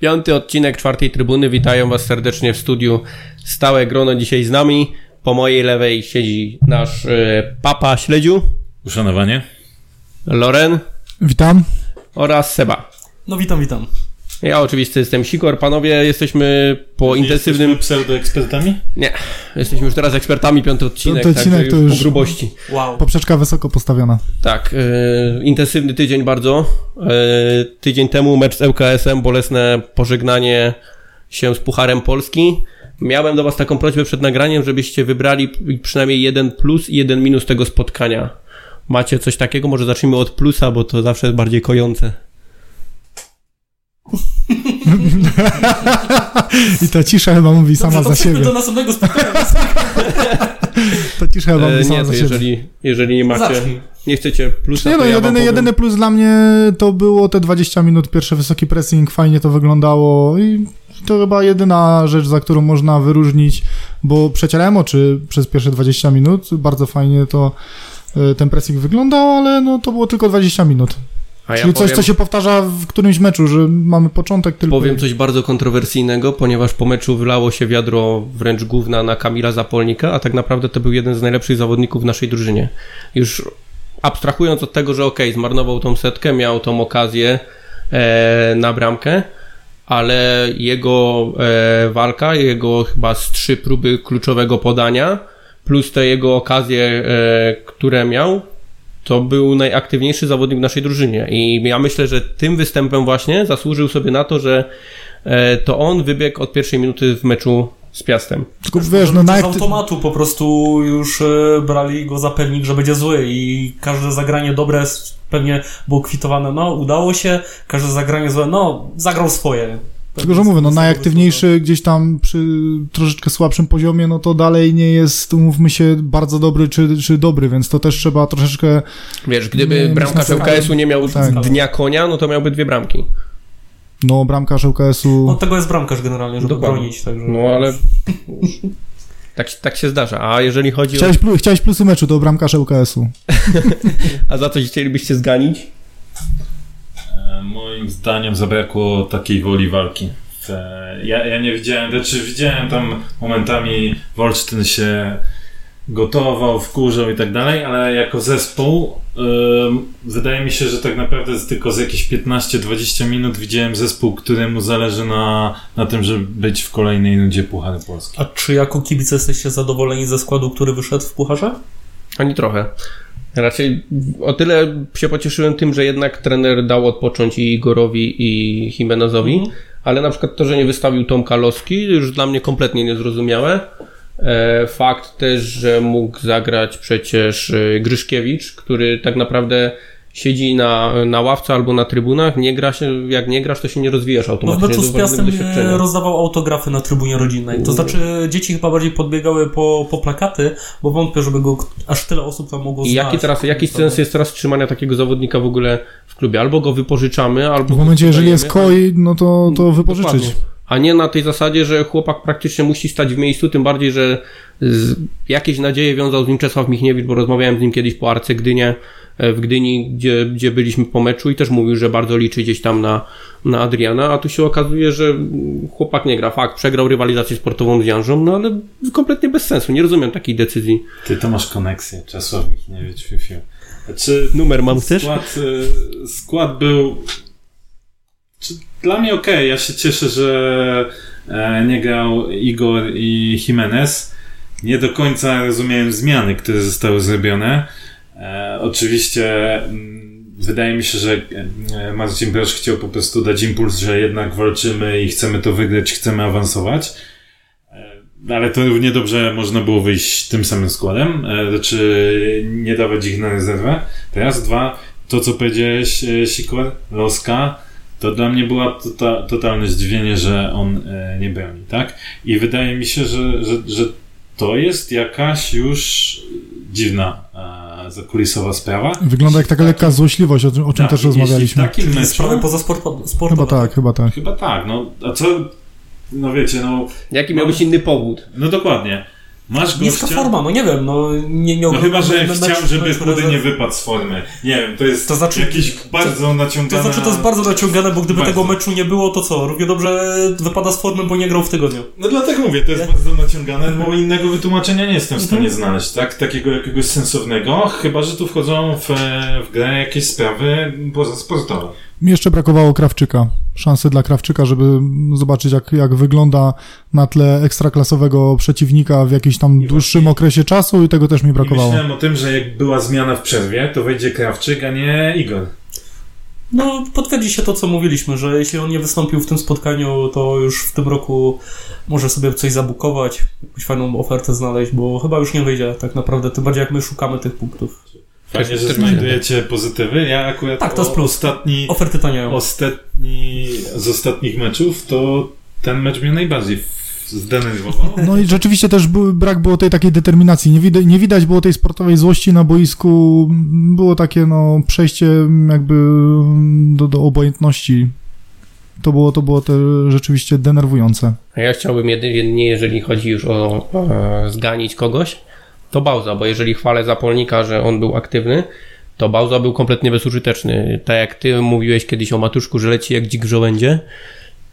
Piąty odcinek czwartej trybuny. Witają Was serdecznie w studiu. Stałe grono dzisiaj z nami. Po mojej lewej siedzi nasz e, papa śledziu, Uszanowanie. Loren Witam. oraz Seba. No witam, witam. Ja oczywiście jestem Sikor. Panowie, jesteśmy po intensywnym... Jesteśmy pseudoekspertami? Nie, jesteśmy już teraz ekspertami. Piąty odcinek, Piąty odcinek także to już już- po grubości. Wow. Poprzeczka wysoko postawiona. Tak, e, intensywny tydzień bardzo. E, tydzień temu mecz z ŁKS-em, bolesne pożegnanie się z Pucharem Polski. Miałem do Was taką prośbę przed nagraniem, żebyście wybrali przynajmniej jeden plus i jeden minus tego spotkania. Macie coś takiego? Może zacznijmy od plusa, bo to zawsze jest bardziej kojące. I ta cisza chyba mówi sama Dobrze, to za siebie. do następnego spotkania. Ta cisza chyba E, mówi sama nie, za siebie. jeżeli, jeżeli nie macie, Zacznij. nie chcecie plusa, Nie no, to ja jedyny, jedyny plus dla mnie to było te 20 minut, pierwszy wysoki pressing, fajnie to wyglądało i to chyba jedyna rzecz, za którą można wyróżnić, bo przecierałem oczy przez pierwsze 20 minut, bardzo fajnie to y, ten pressing wyglądał, ale no to było tylko 20 minut. A ja Czyli coś, powiem- co się powtarza w którymś meczu, że mamy początek tylko. Powiem coś bardzo kontrowersyjnego, ponieważ po meczu wylało się wiadro wręcz gówna na Kamila Zapolnika, a tak naprawdę to był jeden z najlepszych zawodników w naszej drużynie. Już abstrahując od tego, że okej, zmarnował tą setkę, miał tą okazję e, na bramkę, ale jego e, walka, jego chyba z trzy próby kluczowego podania, plus te jego okazje, e, które miał, to był najaktywniejszy zawodnik w naszej drużynie. I ja myślę, że tym występem właśnie zasłużył sobie na to, że e, to on wybiegł od pierwszej minuty w meczu z Piastem. Tylko wiesz, no z na jak... automatu po prostu już e, brali go za pewnik, że będzie zły i każde zagranie dobre pewnie było kwitowane, no udało się, każde zagranie złe, no zagrał swoje. Tylko, że mówię, no najaktywniejszy gdzieś tam przy troszeczkę słabszym poziomie, no to dalej nie jest, umówmy się, bardzo dobry czy, czy dobry, więc to też trzeba troszeczkę... Wiesz, gdyby bramkarz ŁKS-u nie miał Tak. dnia konia, no to miałby dwie bramki. No, bramkarz ŁKS-u... Od tego jest bramkarz generalnie, żeby Dokładnie. bronić, także... No ale tak, tak się zdarza. A jeżeli chodzi o... Chciałeś, plu- chciałeś plusy meczu, to bramkarz ŁKS-u. A za coś chcielibyście zganić? E, Moim zdaniem zabrakło takiej woli walki. E, Ja, ja nie widziałem, znaczy widziałem tam momentami Wolsztyn się gotował, wkurzał i tak dalej, ale jako zespół wydaje mi się, że tak naprawdę z- tylko z jakieś 15-20 minut widziałem zespół, któremu zależy na, na tym, żeby być w kolejnej nudzie Puchary Polski. A czy jako kibice jesteście zadowoleni ze składu, który wyszedł w Pucharze? Ani trochę. Raczej o tyle się pocieszyłem tym, że jednak trener dał odpocząć i Igorowi i Jimenezowi, Mhm. ale na przykład to, że nie wystawił Tomka Loski, już dla mnie kompletnie niezrozumiałe. E, Fakt też, że mógł zagrać przecież e, Gryszkiewicz, który tak naprawdę siedzi na, na ławce albo na trybunach, nie gra się, jak nie grasz, to się nie rozwijasz No w automatycznie. meczu to z ważne Piastem rozdawał autografy na trybunie rodzinnej. To znaczy dzieci chyba bardziej podbiegały po, po plakaty, bo wątpię, żeby go aż tyle osób tam mogło I znać. jaki teraz, jaki sens jest teraz trzymania takiego zawodnika w ogóle w klubie? Albo go wypożyczamy, albo W momencie, jeżeli jest koi, no to, to wypożyczyć. Dokładnie. A nie na tej zasadzie, że chłopak praktycznie musi stać w miejscu, tym bardziej, że z, jakieś nadzieje wiązał z nim Czesław Michniewicz, bo rozmawiałem z nim kiedyś po Arce Gdynie, w Gdyni, gdzie, gdzie byliśmy po meczu i też mówił, że bardzo liczy gdzieś tam na, na Adriana, a tu się okazuje, że chłopak nie gra. Fakt, przegrał rywalizację sportową z Janżą, no ale kompletnie bez sensu. Nie rozumiem takiej decyzji. Ty to masz koneksję, Michniewicz, fiu, fiu. Czy Numer mam? Skład, y, skład był. Czy, dla mnie okej, ja się cieszę, że e, nie grał Igor i Jimenez. Nie do końca rozumiałem zmiany, które zostały zrobione. E, oczywiście mm, wydaje mi się, że e, Marcin Brosz chciał po prostu dać impuls, że jednak walczymy i chcemy to wygrać, chcemy awansować. E, Ale to równie dobrze można było wyjść tym samym składem, znaczy nie dawać ich na rezerwę. Teraz dwa, to co powiedziałeś, Sikor, Loska, to dla mnie było tota, totalne zdziwienie, że on nie broni, tak? I wydaje mi się, że, że, że to jest jakaś już dziwna zakulisowa sprawa. Wygląda jak taka lekka złośliwość, o, czym- o czym Tak, też rozmawialiśmy. takim meczu, Sprawy poza sport, sportowe. Chyba tak, chyba tak. chyba tak, no, a co, no wiecie, no, Jaki miał być inny powód? no dokładnie. Masz Niska gościa... forma, no nie wiem, no nie, nie No chyba, że mecz- chciał, żeby Chudy nie wypadł z formy. Nie wiem, to jest To znaczy- jakiś bardzo To naciągane... znaczy, to jest bardzo naciągane, bo gdyby Bardzo. tego meczu nie było, to co? Równie dobrze wypada z formy, bo nie grał w tygodniu. No dlatego mówię, to jest bardzo naciągane, bo innego wytłumaczenia nie jestem w stanie Mhm. znaleźć, tak? Takiego jakiegoś sensownego, chyba, że tu wchodzą w, w grę jakieś sprawy pozasportowe. Mi jeszcze brakowało Krawczyka. Szansy dla Krawczyka, żeby zobaczyć, jak, jak wygląda na tle ekstraklasowego przeciwnika w jakimś tam dłuższym okresie czasu i tego też mi I brakowało. myślałem o tym, że jak była zmiana w przerwie, to wejdzie Krawczyk, a nie Igor. No, potwierdzi się to, co mówiliśmy, że jeśli on nie wystąpił w tym spotkaniu, to już w tym roku może sobie coś zabukować, jakąś fajną ofertę znaleźć, bo chyba już nie wyjdzie tak naprawdę, tym bardziej jak my szukamy tych punktów. Fajnie, że znajdujecie pozytywy. Ja akurat Tak, to jest plus. ostatni, Oferty taniają. ostatni z ostatnich meczów, to ten mecz mnie najbardziej zdenerwował. No i rzeczywiście też był, brak było tej takiej determinacji. Nie, widać, nie widać było tej sportowej złości na boisku. Było takie no, przejście jakby do, do obojętności. To było, to było te rzeczywiście denerwujące. A ja chciałbym jedynie, jeżeli chodzi już o e, zganić kogoś, to Bauza, bo jeżeli chwalę Zapolnika, że on był aktywny, to Bauza był kompletnie bezużyteczny. Tak jak ty mówiłeś kiedyś o Matuszku, że leci jak dzik w żołędzie,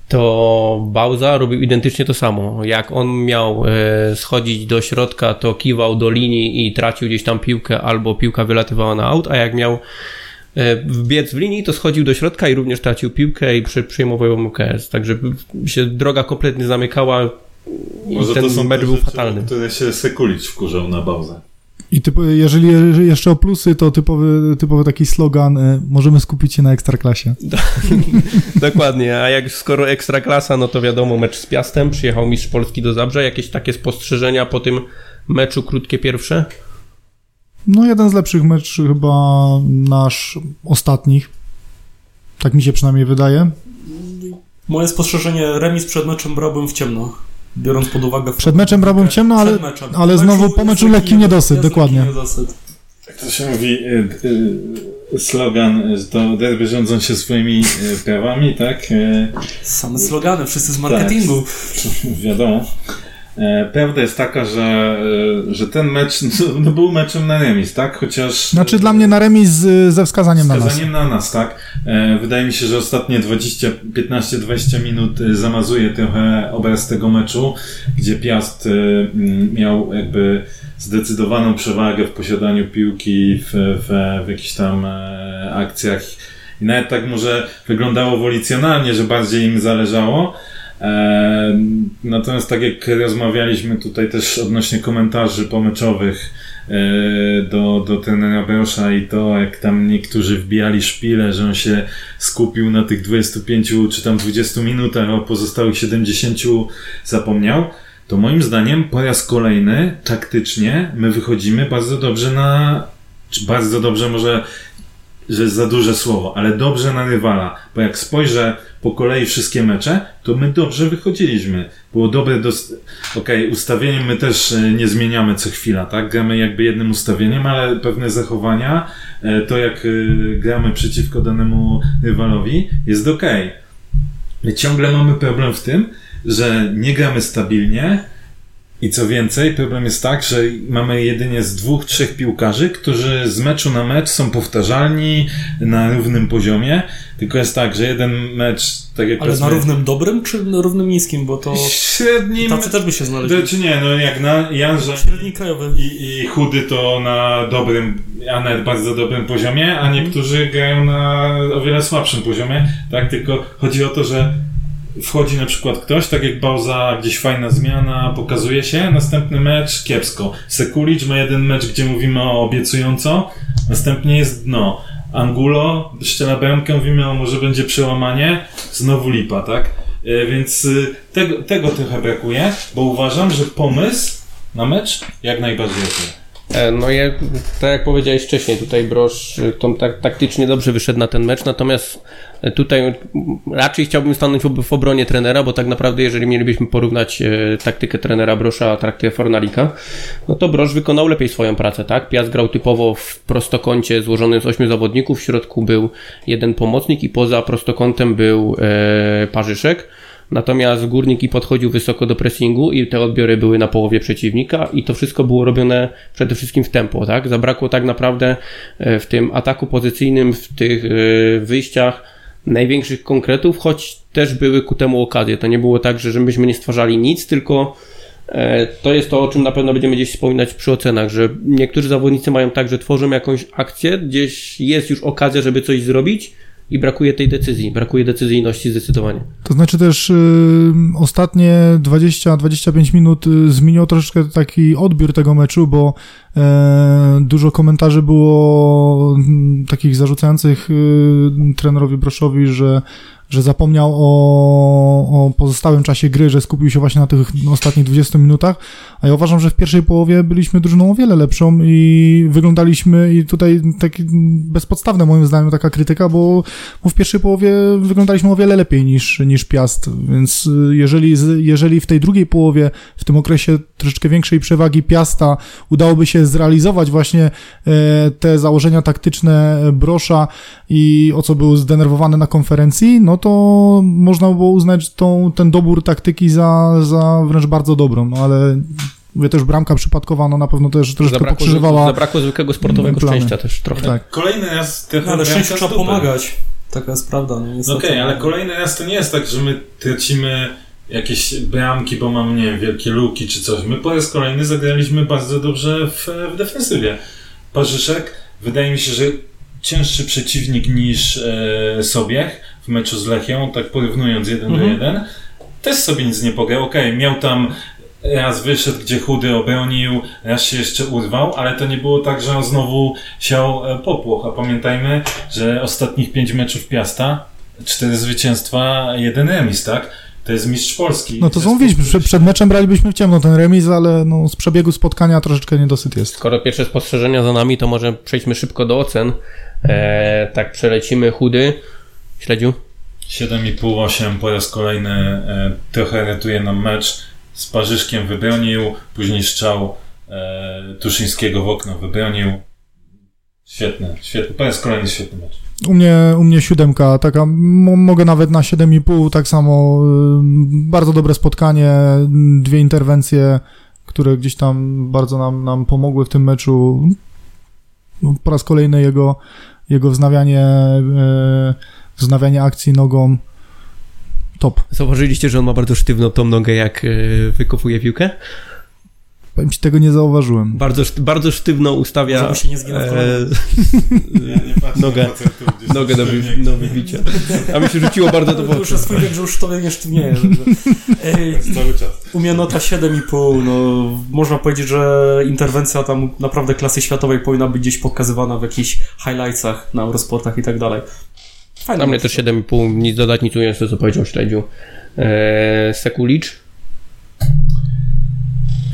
to Bauza robił identycznie to samo. Jak on miał e, schodzić do środka, to kiwał do linii i tracił gdzieś tam piłkę, albo piłka wylatywała na aut, a jak miał e, wbiec w linii, to schodził do środka i również tracił piłkę i przy, przyjmował ją UKS. Także się droga kompletnie zamykała i Może ten to są mecz był rzeczy, fatalny. które się Sekulic wkurzał na Bauzę. I jeżeli jeżeli jeszcze o plusy, to typowy, typowy taki slogan y, możemy skupić się na ekstraklasie. Dokładnie, a jak skoro ekstraklasa, no to wiadomo, mecz z Piastem, przyjechał mistrz Polski do Zabrze, jakieś takie spostrzeżenia po tym meczu krótkie pierwsze? No jeden z lepszych meczów chyba nasz ostatnich. Tak mi się przynajmniej wydaje. Moje spostrzeżenie, remis przed meczem brałbym w ciemno. Biorąc pod uwagę... Przed meczem brałbym w ciemno, ale, meczem. ale znowu po meczu lekki niedosyt, dokładnie. Jak to się mówi, y, y, slogan, że to derby rządzą się swoimi y, prawami, tak? Y, Same slogany, wszyscy z marketingu. Wiadomo. E, Prawda jest taka, że, e, że ten mecz no, no był meczem na remis, tak? Chociaż. Znaczy dla mnie na remis ze wskazaniem na nas. Wskazaniem na nas, tak? E, Wydaje mi się, że ostatnie 20, 15-20 minut zamazuje trochę obraz tego meczu, gdzie Piast e, m, miał jakby zdecydowaną przewagę w posiadaniu piłki w, w, w jakichś tam akcjach. I nawet tak może wyglądało wolicjonalnie, że bardziej im zależało. Natomiast tak jak rozmawialiśmy tutaj też odnośnie komentarzy pomeczowych e, do, do trenera Beusza i to, jak tam niektórzy wbijali szpile, że on się skupił na tych 25 czy tam 20 minutach, a o pozostałych 70 zapomniał, to moim zdaniem po raz kolejny taktycznie my wychodzimy bardzo dobrze na, czy bardzo dobrze może że jest za duże słowo, ale dobrze na rywala, bo jak spojrzę po kolei wszystkie mecze, to my dobrze wychodziliśmy. Było dobre dos... Okej, ustawieniem my też e, nie zmieniamy co chwila, tak? Gramy jakby jednym ustawieniem, ale pewne zachowania, e, to jak e, gramy przeciwko danemu rywalowi, jest okej. My ciągle mamy problem w tym, że nie gramy stabilnie, i co więcej, problem jest tak, że mamy jedynie z dwóch, trzech piłkarzy, którzy z meczu na mecz są powtarzalni na równym poziomie. Tylko jest tak, że jeden mecz, tak jak Ale na równym dobrym, czy na równym niskim, bo to średnim. tacy też by się znaleźli. Czy nie, no jak na Janże Średni krajowy. i, i chudy to na dobrym, a nawet bardzo dobrym poziomie, a niektórzy grają na o wiele słabszym poziomie. Tak, tylko chodzi o to, że wchodzi na przykład ktoś, tak jak Bauza, gdzieś fajna zmiana, pokazuje się, następny mecz kiepsko. Sekulic ma jeden mecz, gdzie mówimy o obiecująco, następnie jest dno. Angulo, szczela bramkę, mówimy o może będzie przełamanie, znowu lipa, tak? E, Więc y, tego, tego trochę brakuje, bo uważam, że pomysł na mecz jak najbardziej okej. E, No ja, tak jak powiedziałeś wcześniej, tutaj Brosz e, tą tak, taktycznie dobrze wyszedł na ten mecz, natomiast e, tutaj raczej chciałbym stanąć w, obronie trenera, bo tak naprawdę jeżeli mielibyśmy porównać e, taktykę trenera Brosza a taktykę Fornalika, no to Brosz wykonał lepiej swoją pracę, tak? Piast grał typowo w prostokącie złożonym z ośmiu zawodników, w środku był jeden pomocnik i poza prostokątem był e, Parzyszek. Natomiast Górnik i podchodził wysoko do pressingu i te odbiory były na połowie przeciwnika i to wszystko było robione przede wszystkim w tempo, tak? Zabrakło tak naprawdę e, w tym ataku pozycyjnym, w tych e, wyjściach największych konkretów, choć też były ku temu okazje. To nie było tak, że myśmy nie stwarzali nic, tylko e, to jest to, o czym na pewno będziemy gdzieś wspominać przy ocenach, że niektórzy zawodnicy mają tak, że tworzą jakąś akcję, gdzieś jest już okazja, żeby coś zrobić i brakuje tej decyzji, brakuje decyzyjności zdecydowanie. To znaczy też y, ostatnie 20-25 minut y, zmieniło troszeczkę taki odbiór tego meczu, bo e, dużo komentarzy było mm, takich zarzucających y, trenerowi Broszowi, że że zapomniał o, o pozostałym czasie gry, że skupił się właśnie na tych ostatnich 20 minutach, a ja uważam, że w pierwszej połowie byliśmy drużyną o wiele lepszą i wyglądaliśmy, i tutaj taki bezpodstawne moim zdaniem taka krytyka, bo, bo w pierwszej połowie wyglądaliśmy o wiele lepiej niż, niż Piast, więc y, jeżeli, jeżeli w tej drugiej połowie, w tym okresie troszeczkę większej przewagi Piasta udałoby się zrealizować właśnie e, te założenia taktyczne Brosza i o co był zdenerwowany na konferencji, no to można by było uznać tą, ten dobór taktyki za, za wręcz bardzo dobrą, no ale mówię też bramka przypadkowa, no na pewno też troszeczkę Zabrakło, pokrzyżowała. zabrakło zwykłego sportowego plany. szczęścia też trochę. Tak. Kolejny raz trochę No, ale z trzeba pomagać. Taka jest prawda. No, okej, ale kolejny raz to nie jest tak, że my tracimy jakieś bramki, bo mamy, nie wiem, wielkie luki czy coś. My po raz kolejny zagraliśmy bardzo dobrze w, w defensywie. Parzyszek, wydaje mi się, że cięższy przeciwnik niż e, Sobiech w meczu z Lechią, tak porównując jeden Mhm. do jeden. Też sobie nic nie pograł. Okej, miał tam raz wyszedł, gdzie chudy obronił, raz się jeszcze urwał, ale to nie było tak, że on znowu siał e, popłoch. A pamiętajmy, że ostatnich pięć meczów Piasta, cztery zwycięstwa, jeden remis, tak? To jest mistrz Polski. No to mówiliśmy, który przed, przed meczem bralibyśmy w ciemno ten remis, ale no, z przebiegu spotkania troszeczkę niedosyt jest. Skoro pierwsze spostrzeżenia za nami, to może przejdźmy szybko do ocen. E, tak przelecimy chudy. Śledziu? 7,5-8 po raz kolejny e, trochę ratuje nam mecz. Z Parzyszkiem wybronił, później strzał e, Tuszyńskiego w okno wybronił. Świetny, świetny. Po raz kolejny świetny mecz. U mnie, u mnie siódemka, taka, mo- mogę nawet na 7,5, tak samo, y, bardzo dobre spotkanie, y, dwie interwencje, które gdzieś tam bardzo nam, nam pomogły w tym meczu. No, po raz kolejny jego, jego wznawianie, y, wznawianie akcji nogą, top. Zauważyliście, że on ma bardzo sztywną tą nogę, jak e, wykopuje piłkę? Powiem ci, tego nie zauważyłem. Bardzo, bardzo sztywno ustawia Żeby się nie zginął e. Ja nie patrzę Nogę. nogę do, wy, do wybicia. A mi się rzuciło bardzo to w To już jest swój wiek, że już to nie sztywnieje. Cały czas. u mnie nota 7,5. No, można powiedzieć, że interwencja tam naprawdę klasy światowej powinna być gdzieś pokazywana w jakichś highlightsach na Eurosportach i tak dalej. Fajne Dla mnie też 7,5, nic dodać, nic ująć, to co powiedział Śledziu. E, Sekulicz?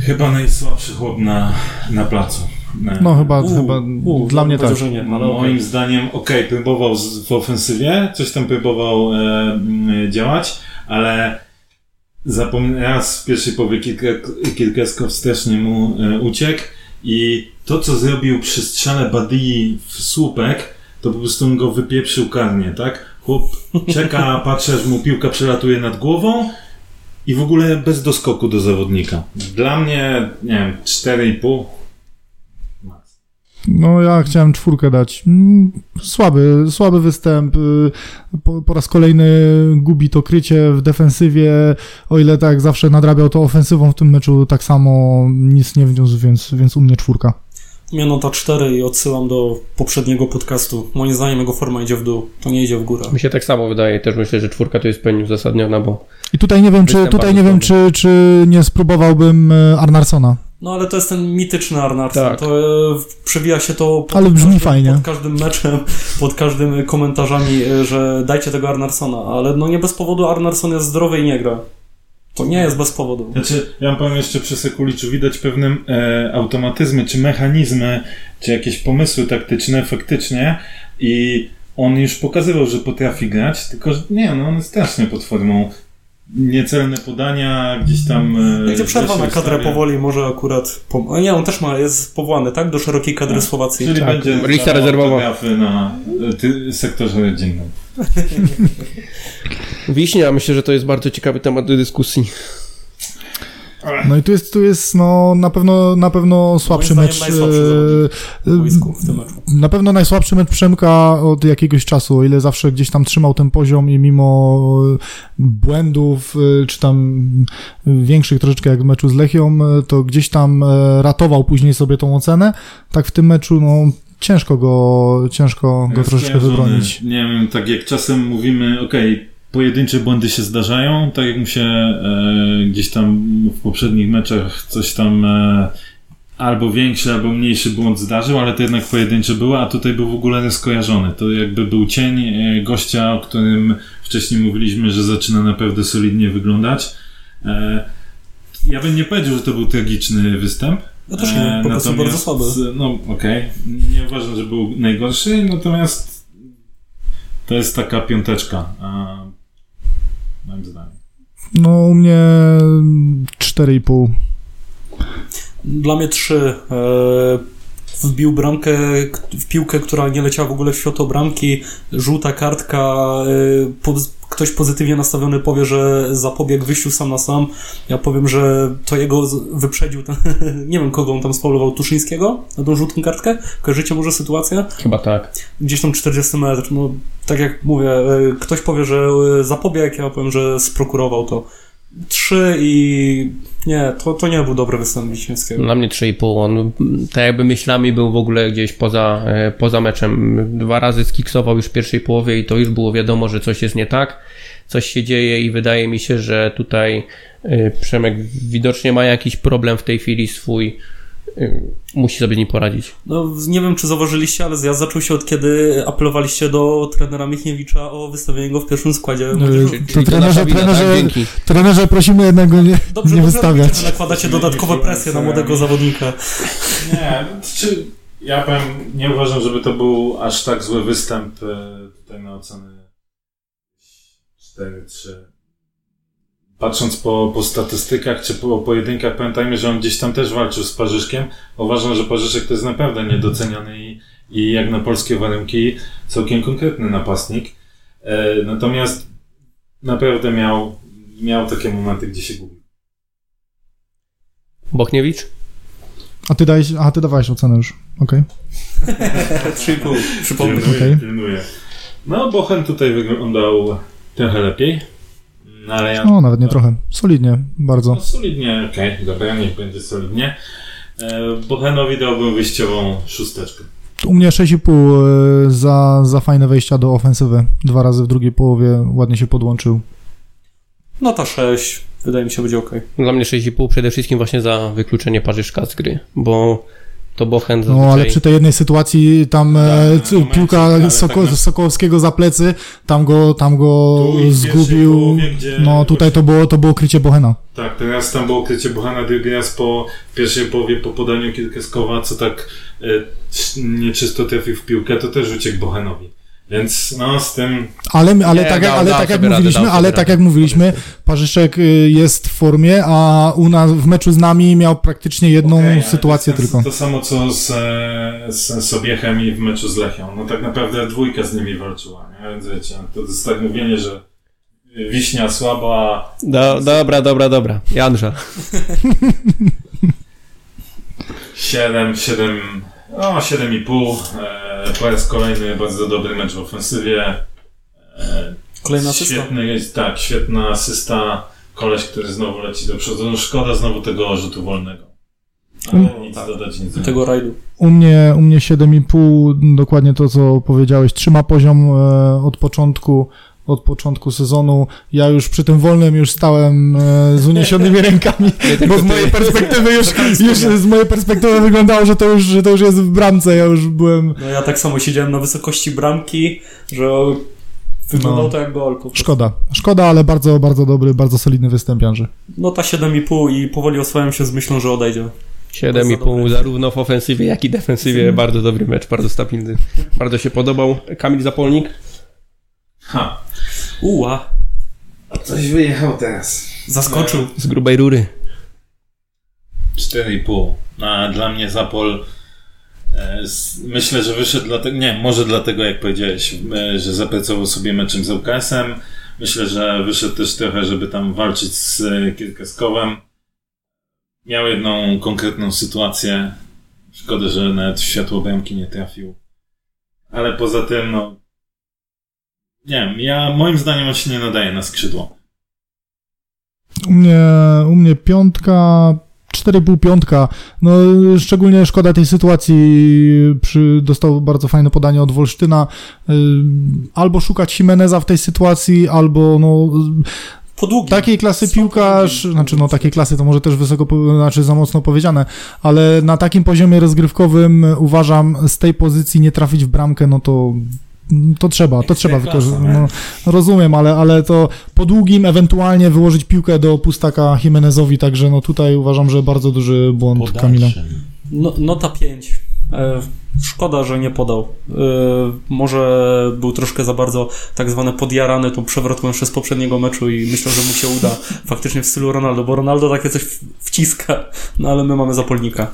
Chyba najsłabszy chłop na, na placu. E, No chyba, U, chyba u, dla mnie tak. ale Moim okej. zdaniem, okej, próbował z, w ofensywie, coś tam próbował e, m, działać, ale zapomniał raz w pierwszej połowie kilka, Kilkeskow strasznie mu e, uciekł i to, co zrobił przy strzale Badii w słupek, to po prostu go wypieprzył karnie, tak? Chłop czeka, patrzy, aż mu piłka przelatuje nad głową i w ogóle bez doskoku do zawodnika. Dla mnie, nie wiem, 4,5. Max. No ja chciałem czwórkę dać. Mm, Słaby, słaby występ. y, Po, po raz kolejny gubi to krycie w defensywie. O ile tak zawsze nadrabiał to ofensywą w tym meczu, tak samo nic nie wniósł, więc, więc u mnie czwórka. U mnie nota 4 i odsyłam do poprzedniego podcastu. Moim zdaniem jego forma idzie w dół, to nie idzie w górę. Mi się tak samo wydaje, też myślę, że czwórka to jest pełni uzasadniona, bo I tutaj nie wiem, czy, tutaj nie wiem, czy, czy nie spróbowałbym y, Arnarsona. No ale to jest ten mityczny Arnarsson. Tak. To e, przewija się to pod Ale brzmi każdym, fajnie. pod każdym meczem, pod każdym komentarzami, e, że dajcie tego Arnarsona, ale no nie bez powodu Arnarsson jest zdrowy i nie gra. To nie jest bez powodu. Znaczy, ja wam powiem jeszcze przy Sekuliczu, widać pewne e, automatyzmy, czy mechanizmy, czy jakieś pomysły taktyczne faktycznie i on już pokazywał, że potrafi grać, tylko że nie, no on jest strasznie pod formą. Niecelne podania, gdzieś tam... E, Będzie przerwa na kadrę powoli, może akurat... Pom- o nie, on też ma, jest powołany, tak? Do szerokiej kadry Słowacji. Czyli Tak, będzie lista rezerwowa. na e, ty, sektorze rodzinnym. Wiśnia, myślę, że to jest bardzo ciekawy temat do dyskusji. No i tu jest, tu jest no, na pewno, na pewno słabszy mecz. najsłabszy e. Na pewno najsłabszy mecz Przemka od jakiegoś czasu, o ile zawsze gdzieś tam trzymał ten poziom i mimo błędów, e, czy tam większych troszeczkę jak w meczu z Lechią, e, to gdzieś tam e, ratował później sobie tą ocenę, tak w tym meczu, no ciężko go, ciężko go Jest troszeczkę wybronić. Nie wiem, tak jak czasem mówimy, okej, pojedyncze błędy się zdarzają, tak jak mu się e, gdzieś tam w poprzednich meczach coś tam e, albo większy, albo mniejszy błąd zdarzył, ale to jednak pojedyncze było, a tutaj był w ogóle nieskojarzony. To jakby był cień e, gościa, o którym wcześniej mówiliśmy, że zaczyna naprawdę solidnie wyglądać. E, ja bym nie powiedział, że to był tragiczny występ. Ja też nie, po prostu bardzo słaby. No okej, nie uważam, że był najgorszy, natomiast to jest taka piąteczka. Moim zdaniem. No u mnie 4,5. Dla mnie trzy. E, wbił bramkę w piłkę, która nie leciała w ogóle w światło bramki. Żółta kartka. E, po, ktoś pozytywnie nastawiony powie, że zapobiegł wyjściu sam na sam. Ja powiem, że to jego wyprzedził. Ten, nie wiem, kogo on tam spaulował. Tuszyńskiego na tą żółtą kartkę? Kojarzycie może sytuację? Chyba tak. Gdzieś tam 40 metrów. No, tak jak mówię, e, ktoś powie, że e, zapobiegł, ja powiem, że sprokurował to. Trzy i nie, to, to nie był dobry występ Wiśniewskiego. Dla mnie 3,5. On tak jakby myślami był w ogóle gdzieś poza, e, poza meczem. Dwa razy skiksował już w pierwszej połowie i to już było wiadomo, że coś jest nie tak. Coś się dzieje i wydaje mi się, że tutaj e, Przemek widocznie ma jakiś problem w tej chwili swój. E, Musi sobie z nim poradzić. No, nie wiem, czy zauważyliście, ale zjazd zaczął się od kiedy apelowaliście do trenera Michniewicza o wystawienie go w pierwszym składzie. To Czyli trenerze, wina, trenerze, tak? Dzięki. trenerze prosimy jednego nie, Dobrze, nie dobrze wystawiać. że nakładacie dodatkowe presje na młodego zawodnika. Nie, czy ja powiem, nie uważam, żeby to był aż tak zły występ e, tutaj na oceny 4-3. Patrząc po, po statystykach czy po pojedynkach, pamiętajmy, że on gdzieś tam też walczył z Parzyszkiem. Uważam, że Parzyszek to jest naprawdę niedoceniony i, i jak na polskie warunki całkiem konkretny napastnik. E, natomiast naprawdę miał, miał takie momenty, gdzie się gubił. Bochniewicz? A ty dałeś, a ty dawałeś ocenę już, okej. 3,5, przypomnę. Pilnuję, Okej. pilnuję. No, Bochen tutaj wyglądał trochę lepiej. No, ale ja... No, nawet nie trochę. Solidnie, bardzo. No, solidnie, okej, dobra, niech będzie solidnie. E, Bochenowi dałbym wyjściową szósteczkę. U mnie 6,5 y, za, za fajne wejścia do ofensywy. Dwa razy w drugiej połowie ładnie się podłączył. Nota 6, wydaje mi się, będzie ok. Dla mnie 6,5 przede wszystkim właśnie za wykluczenie Parzyszka z gry, bo to Bochen zazwyczaj... No, ale przy tej jednej sytuacji tam e, Tak, c- momencie, piłka ale Soko, tak na- Sokołowskiego za plecy, tam go, tam go zgubił. połowie, No, tutaj to było, to było krycie Bohena. Tak, teraz tam było krycie Bochena, drugi raz po pierwszej połowie po podaniu Kiełkoskowa, co tak e, nieczysto trafił w piłkę, to też uciekł Bochenowi. Więc no, z tym Ale, ale, Nie, tak, jak, dał- ale dał tak jak radę, mówiliśmy, ale tak jak mówiliśmy, Parzyszek y, jest w formie, a u nas w meczu z nami miał praktycznie jedną ale sytuację to tylko. To samo co z, e, z Sobiechem i w meczu z Lechią. No tak naprawdę dwójka z nimi walczyła, nie? Więc wiecie, to jest tak mówienie, że Wiśnia słaba, Do, dobra, dobra, dobra. Janża. 7, 7, no 7,5. E, po raz kolejny bardzo dobry mecz w ofensywie. E, Kolejna asysta. Świetny jest, tak, świetna asysta. Koleś, który znowu leci do przodu. No szkoda znowu tego rzutu wolnego. Ale Mm. nic dodać, nic. Tego rajdu. U mnie, u mnie 7,5, dokładnie to, co powiedziałeś, trzyma poziom e, od początku, od początku sezonu. Ja już przy tym wolnym już stałem e, z uniesionymi rękami, bo z mojej perspektywy już, już z mojej perspektywy wyglądało, że to już, że to już jest w bramce. Ja już byłem, No ja tak samo siedziałem na wysokości bramki, że wyglądał No. to jak gol. szkoda. Szkoda, ale bardzo, bardzo dobry, bardzo solidny występ Janży. Nota 7,5 i powoli oswajam się z myślą, że odejdzie. 7,5 zarówno w ofensywie, jak i defensywie. Bardzo dobry mecz, bardzo stabilny. Bardzo się podobał. Kamil Zapolnik? Ha, Uła, coś wyjechał teraz. zaskoczył. Z grubej rury. 4,5. A dla mnie Zapol E, Myślę, że wyszedł dlatego, nie, może dlatego, jak powiedziałeś, e, że zapracował sobie meczem z UKS-em. Myślę, że wyszedł też trochę, żeby tam walczyć z e, Kierkeskowem. Miał jedną konkretną sytuację. Szkoda, że nawet w światło bramki nie trafił. Ale poza tym, no. Nie wiem, ja moim zdaniem on się nie nadaje na skrzydło. U mnie, u mnie piątka, 4,5 piątka. No, szczególnie szkoda tej sytuacji. Przy, dostał bardzo fajne podanie od Wolsztyna. Y, Albo szukać Jimeneza w tej sytuacji, albo no, Po długim. takiej klasy piłkarz, znaczy no takiej klasy to może też wysoko, znaczy za mocno powiedziane, ale na takim poziomie rozgrywkowym uważam z tej pozycji nie trafić w bramkę, no to to trzeba, to trzeba wykorzystać. No, rozumiem, ale, ale to po długim ewentualnie wyłożyć piłkę do pustaka Jimenezowi, także no tutaj uważam, że bardzo duży błąd Kamila. No, nota 5. E, szkoda, że nie podał. E, może był troszkę za bardzo tak zwany podjarany tą przewrotką jeszcze z poprzedniego meczu i myślę, że mu się uda faktycznie w stylu Ronaldo, bo Ronaldo takie coś wciska, no ale my mamy zapolnika.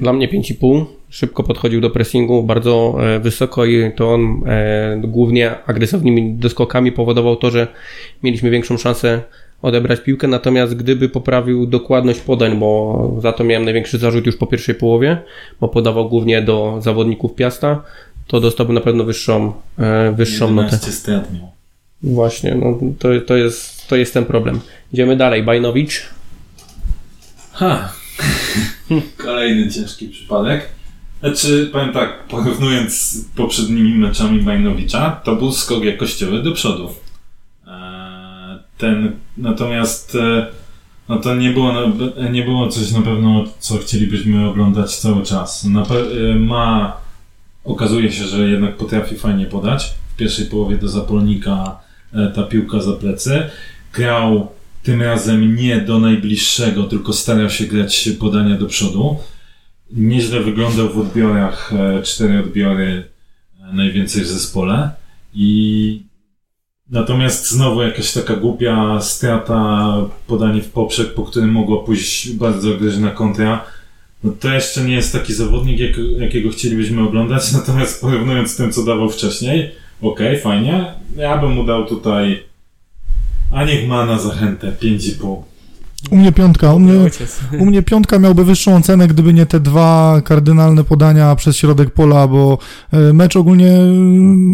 Dla mnie 5,5. Szybko podchodził do pressingu, bardzo e, wysoko i to on e, głównie agresywnymi doskokami powodował to, że mieliśmy większą szansę odebrać piłkę, natomiast gdyby poprawił dokładność podań, bo za to miałem największy zarzut już po pierwszej połowie, bo podawał głównie do zawodników Piasta, to dostałby na pewno wyższą, e, wyższą notę. 11 strat miał. Właśnie, no to, to, jest, to jest ten problem. Idziemy dalej. Bajnowicz. Ha! Kolejny ciężki przypadek. Znaczy, powiem tak, porównując z poprzednimi meczami Bajnowicza, to był skok jakościowy do przodu. Ten, natomiast e, no to nie było, nie było coś na pewno, co chcielibyśmy oglądać cały czas. E, ma, okazuje się, że jednak potrafi fajnie podać. W pierwszej połowie do zapolnika e, ta piłka za plecy. Grał tym razem nie do najbliższego, tylko starał się grać podania do przodu. Nieźle wyglądał w odbiorach, cztery odbiory najwięcej w zespole i natomiast znowu jakaś taka głupia strata, podanie w poprzek, po którym mogła pójść bardzo groźna kontra. No to jeszcze nie jest taki zawodnik, jak, jakiego chcielibyśmy oglądać, natomiast porównując z tym, co dawał wcześniej, okej, fajnie. Ja bym mu dał tutaj, a niech ma na zachętę 5,5. U mnie piątka, u mnie, u mnie piątka miałby wyższą ocenę, gdyby nie te dwa kardynalne podania przez środek pola, bo e, mecz ogólnie,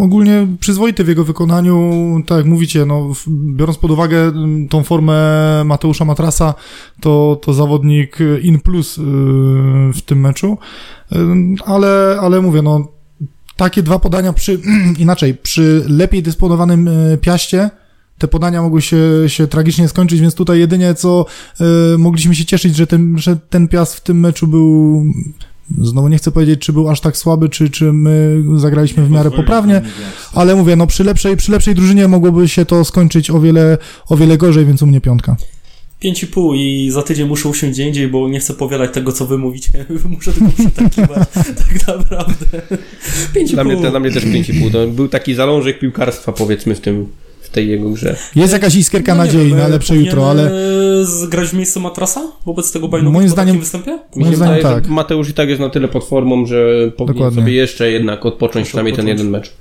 ogólnie przyzwoity w jego wykonaniu, tak jak mówicie, no, biorąc pod uwagę mm, tą formę Mateusza Matrasa, to, to zawodnik in plus y, w tym meczu, Y, ale, ale mówię, no, takie dwa podania przy, inaczej, przy lepiej dysponowanym e, piaście, te podania mogły się, się tragicznie skończyć, więc tutaj jedynie co e, mogliśmy się cieszyć, że ten, że ten piast w tym meczu był. Znowu nie chcę powiedzieć, czy był aż tak słaby, czy, czy my zagraliśmy w miarę poprawnie, ale mówię, no przy lepszej, przy lepszej drużynie mogłoby się to skończyć o wiele, o wiele gorzej, więc u mnie piątka. 5,5 i za tydzień muszę usiąść gdzie indziej, bo nie chcę powielać tego, co wy mówicie. Muszę tylko przytakiwać. tak naprawdę. 5,5. Dla mnie, dla mnie też 5,5. To był taki zalążek piłkarstwa, powiedzmy, w tym tej jego grze. Jest jakaś iskierka No nadziei wiem, na lepsze powinien, jutro, ale e, Zgrać w miejscu Matrasa wobec tego Bajnowicza Moim zdaniem- takim występie? Moim zdaniem wydaje, tak. Mateusz i tak jest na tyle pod formą, że powinien Dokładnie. sobie jeszcze jednak odpocząć przynajmniej ten jeden mecz.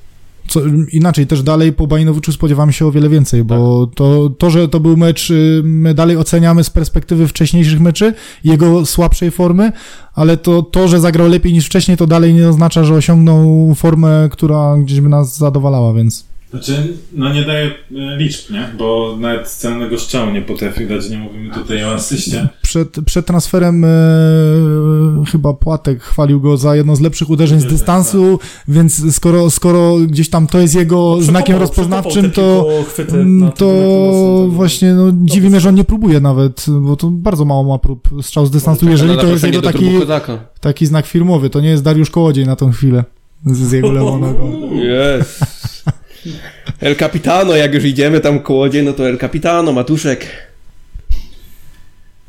co, inaczej też dalej po Bajnowiczu spodziewamy się o wiele więcej, bo to, to, że to był mecz, y, my dalej oceniamy z perspektywy wcześniejszych meczy, jego słabszej formy, ale to, to, że zagrał lepiej niż wcześniej, to dalej nie oznacza, że osiągnął formę, która gdzieś by nas zadowalała, więc Znaczy, no nie daje e, liczb, nie? Bo nawet celnego strzału nie potrafi dać, nie mówimy tutaj o asyście. przed, przed transferem e, chyba Płatek chwalił go za jedno z lepszych uderzeń z dystansu, więc skoro, skoro gdzieś tam to jest jego znakiem Przekopał- rozpoznawczym, to Mm, na To meczu, no, właśnie no, dziwi mnie, że on nie próbuje nawet, bo to bardzo mało ma prób strzał z dystansu, jeżeli to jest jego taki, taki znak firmowy, to nie jest Dariusz Kołodziej na tą chwilę z, z jego lewą nogą. Jest. El Capitano, jak już idziemy tam kołodziej, no to El Capitano, Matuszek.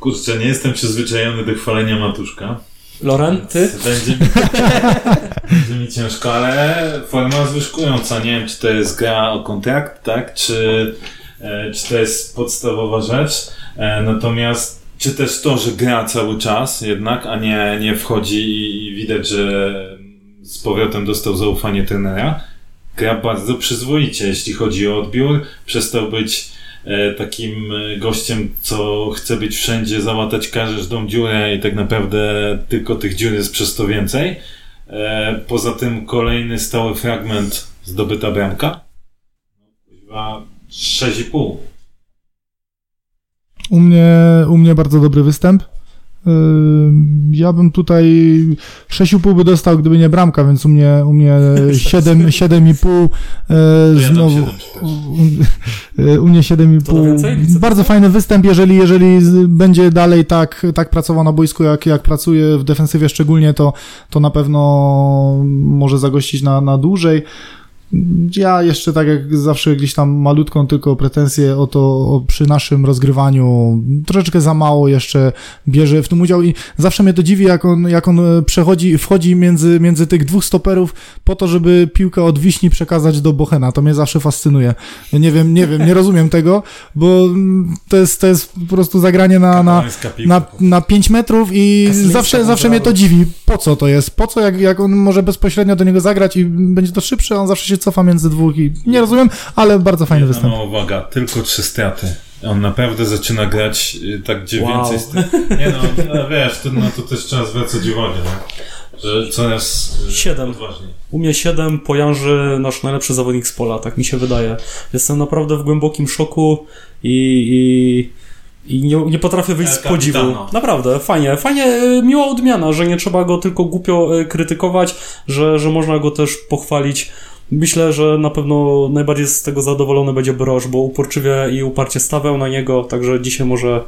Kurczę, nie jestem przyzwyczajony do chwalenia Matuszka. Loren, ty? Będzie mi, będzie mi ciężko, ale forma zwyżkująca. Nie wiem, czy to jest gra o kontrakt, tak? Czy, e, czy to jest podstawowa rzecz. E, natomiast czy też to, że gra cały czas jednak, a nie, nie wchodzi i, i widać, że z powrotem dostał zaufanie trenera. Gra bardzo przyzwoicie, jeśli chodzi o odbiór. Przestał być e, takim e, gościem, co chce być wszędzie, załatać każdą dziurę i tak naprawdę tylko tych dziur jest przez to więcej. E, poza tym kolejny stały fragment zdobyta bramka. Chyba 6,5. U mnie, u mnie bardzo dobry występ. Ja bym tutaj 6,5 by dostał, gdyby nie bramka, więc u mnie, u mnie 7, 7,5 To ja dam znowu. 7 U, u mnie To na więcej? 7,5. Licy Bardzo fajny występ, jeżeli, jeżeli będzie dalej tak, tak pracował na boisku, jak, jak pracuje w defensywie szczególnie, to, to na pewno może zagościć na, na dłużej. Ja jeszcze tak jak zawsze gdzieś tam malutką tylko pretensję o to o, przy naszym rozgrywaniu troszeczkę za mało jeszcze bierze w tym udział i zawsze mnie to dziwi jak on, jak on e, przechodzi, wchodzi między, między tych dwóch stoperów po to, żeby piłkę od Wiśni przekazać do Bochena. To mnie zawsze fascynuje. Nie wiem, nie wiem, nie rozumiem tego, bo mm, to jest, to jest po prostu zagranie na, na, na, na 5 metrów i zawsze, zawsze mnie to dziwi. Po co to jest? Po co, jak, jak on może bezpośrednio do niego zagrać i będzie to szybsze, on zawsze się cofa między dwóch i nie rozumiem, ale bardzo fajny Jedna występ. mała uwaga, tylko trzy straty. On naprawdę zaczyna grać y, tak, gdzie Wow. więcej strat. Nie no, no wiesz, to, no, to też trzeba zwracać uwagę, nie? że coraz y, Siedem. odważniej. U mnie 7 pojanży nasz najlepszy zawodnik z pola, tak mi się wydaje. Jestem naprawdę w głębokim szoku i, i, i nie, nie potrafię wyjść z podziwu. Naprawdę, fajnie, fajnie, y, miła odmiana, że nie trzeba go tylko głupio krytykować, że, że można go też pochwalić. Myślę, że na pewno najbardziej z tego zadowolony będzie Broż, bo uporczywie i uparcie stawiał na niego, także dzisiaj może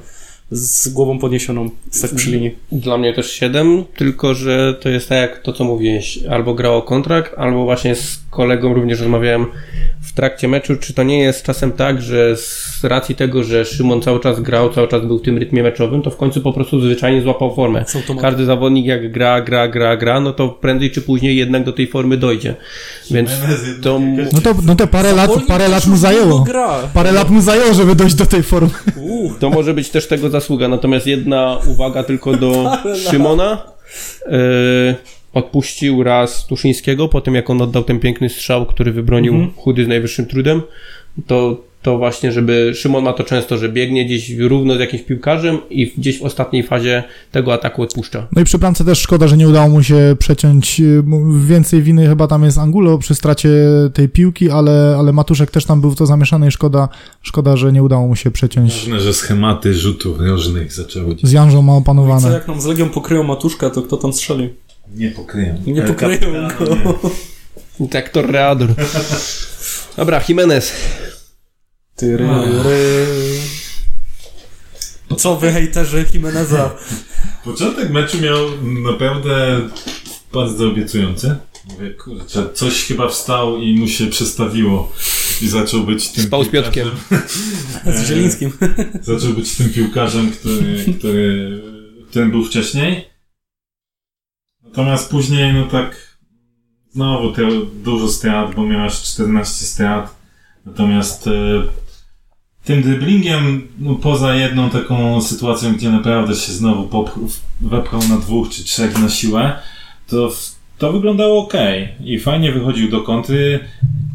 z głową podniesioną stać przy linii. Dla mnie też 7, tylko że to jest tak jak to, co mówiłeś. Albo grał o kontrakt, albo właśnie z kolegą również rozmawiałem w trakcie meczu, czy to nie jest czasem tak, że z racji tego, że Szymon cały czas grał, cały czas był w tym rytmie meczowym, to w końcu po prostu zwyczajnie złapał formę. Każdy zawodnik jak gra, gra, gra, gra, no to prędzej czy później jednak do tej formy dojdzie. Więc to... No to, no to parę lat, parę lat mu zajęło. Parę lat mu zajęło, żeby dojść do tej formy. To może być też tego zasługa. Natomiast jedna uwaga tylko do Szymona. Yy, odpuścił raz Tuszyńskiego po tym, jak on oddał ten piękny strzał, który wybronił Mhm. chudy z najwyższym trudem. To, to właśnie, żeby Szymon ma to często, że biegnie gdzieś równo z jakimś piłkarzem i gdzieś w ostatniej fazie tego ataku odpuszcza. No i przy bramce też szkoda, że nie udało mu się przeciąć. y, Więcej winy chyba tam jest Angulo przy stracie tej piłki, ale, ale Matuszek też tam był w to zamieszany i szkoda, szkoda, że nie udało mu się przeciąć. Ważne, że schematy rzutów rożnych zaczęły Z Janżą ma Co opanowane. jak nam z Legią pokryją matuszkę, to kto tam strzeli? nie pokryją. Nie pokryją go. Tak, Torreador. Dobra, Jimenez. Ty, ry, ry. Co wy hejterzy Jimeneza? Początek meczu miał naprawdę bardzo obiecujący. Mówię, kurczę, coś chyba wstał i mu się przestawiło i zaczął być tym Spał z Piotkiem. Z Zielińskim. Zaczął być tym piłkarzem, który, który, którym był wcześniej. Natomiast później, no tak, znowu te dużo strat, bo miałeś 14 strat. Natomiast e, tym driblingiem, no poza jedną taką sytuacją, gdzie naprawdę się znowu wepchał na dwóch czy trzech na siłę, to, to wyglądało ok. I fajnie wychodził do kontry.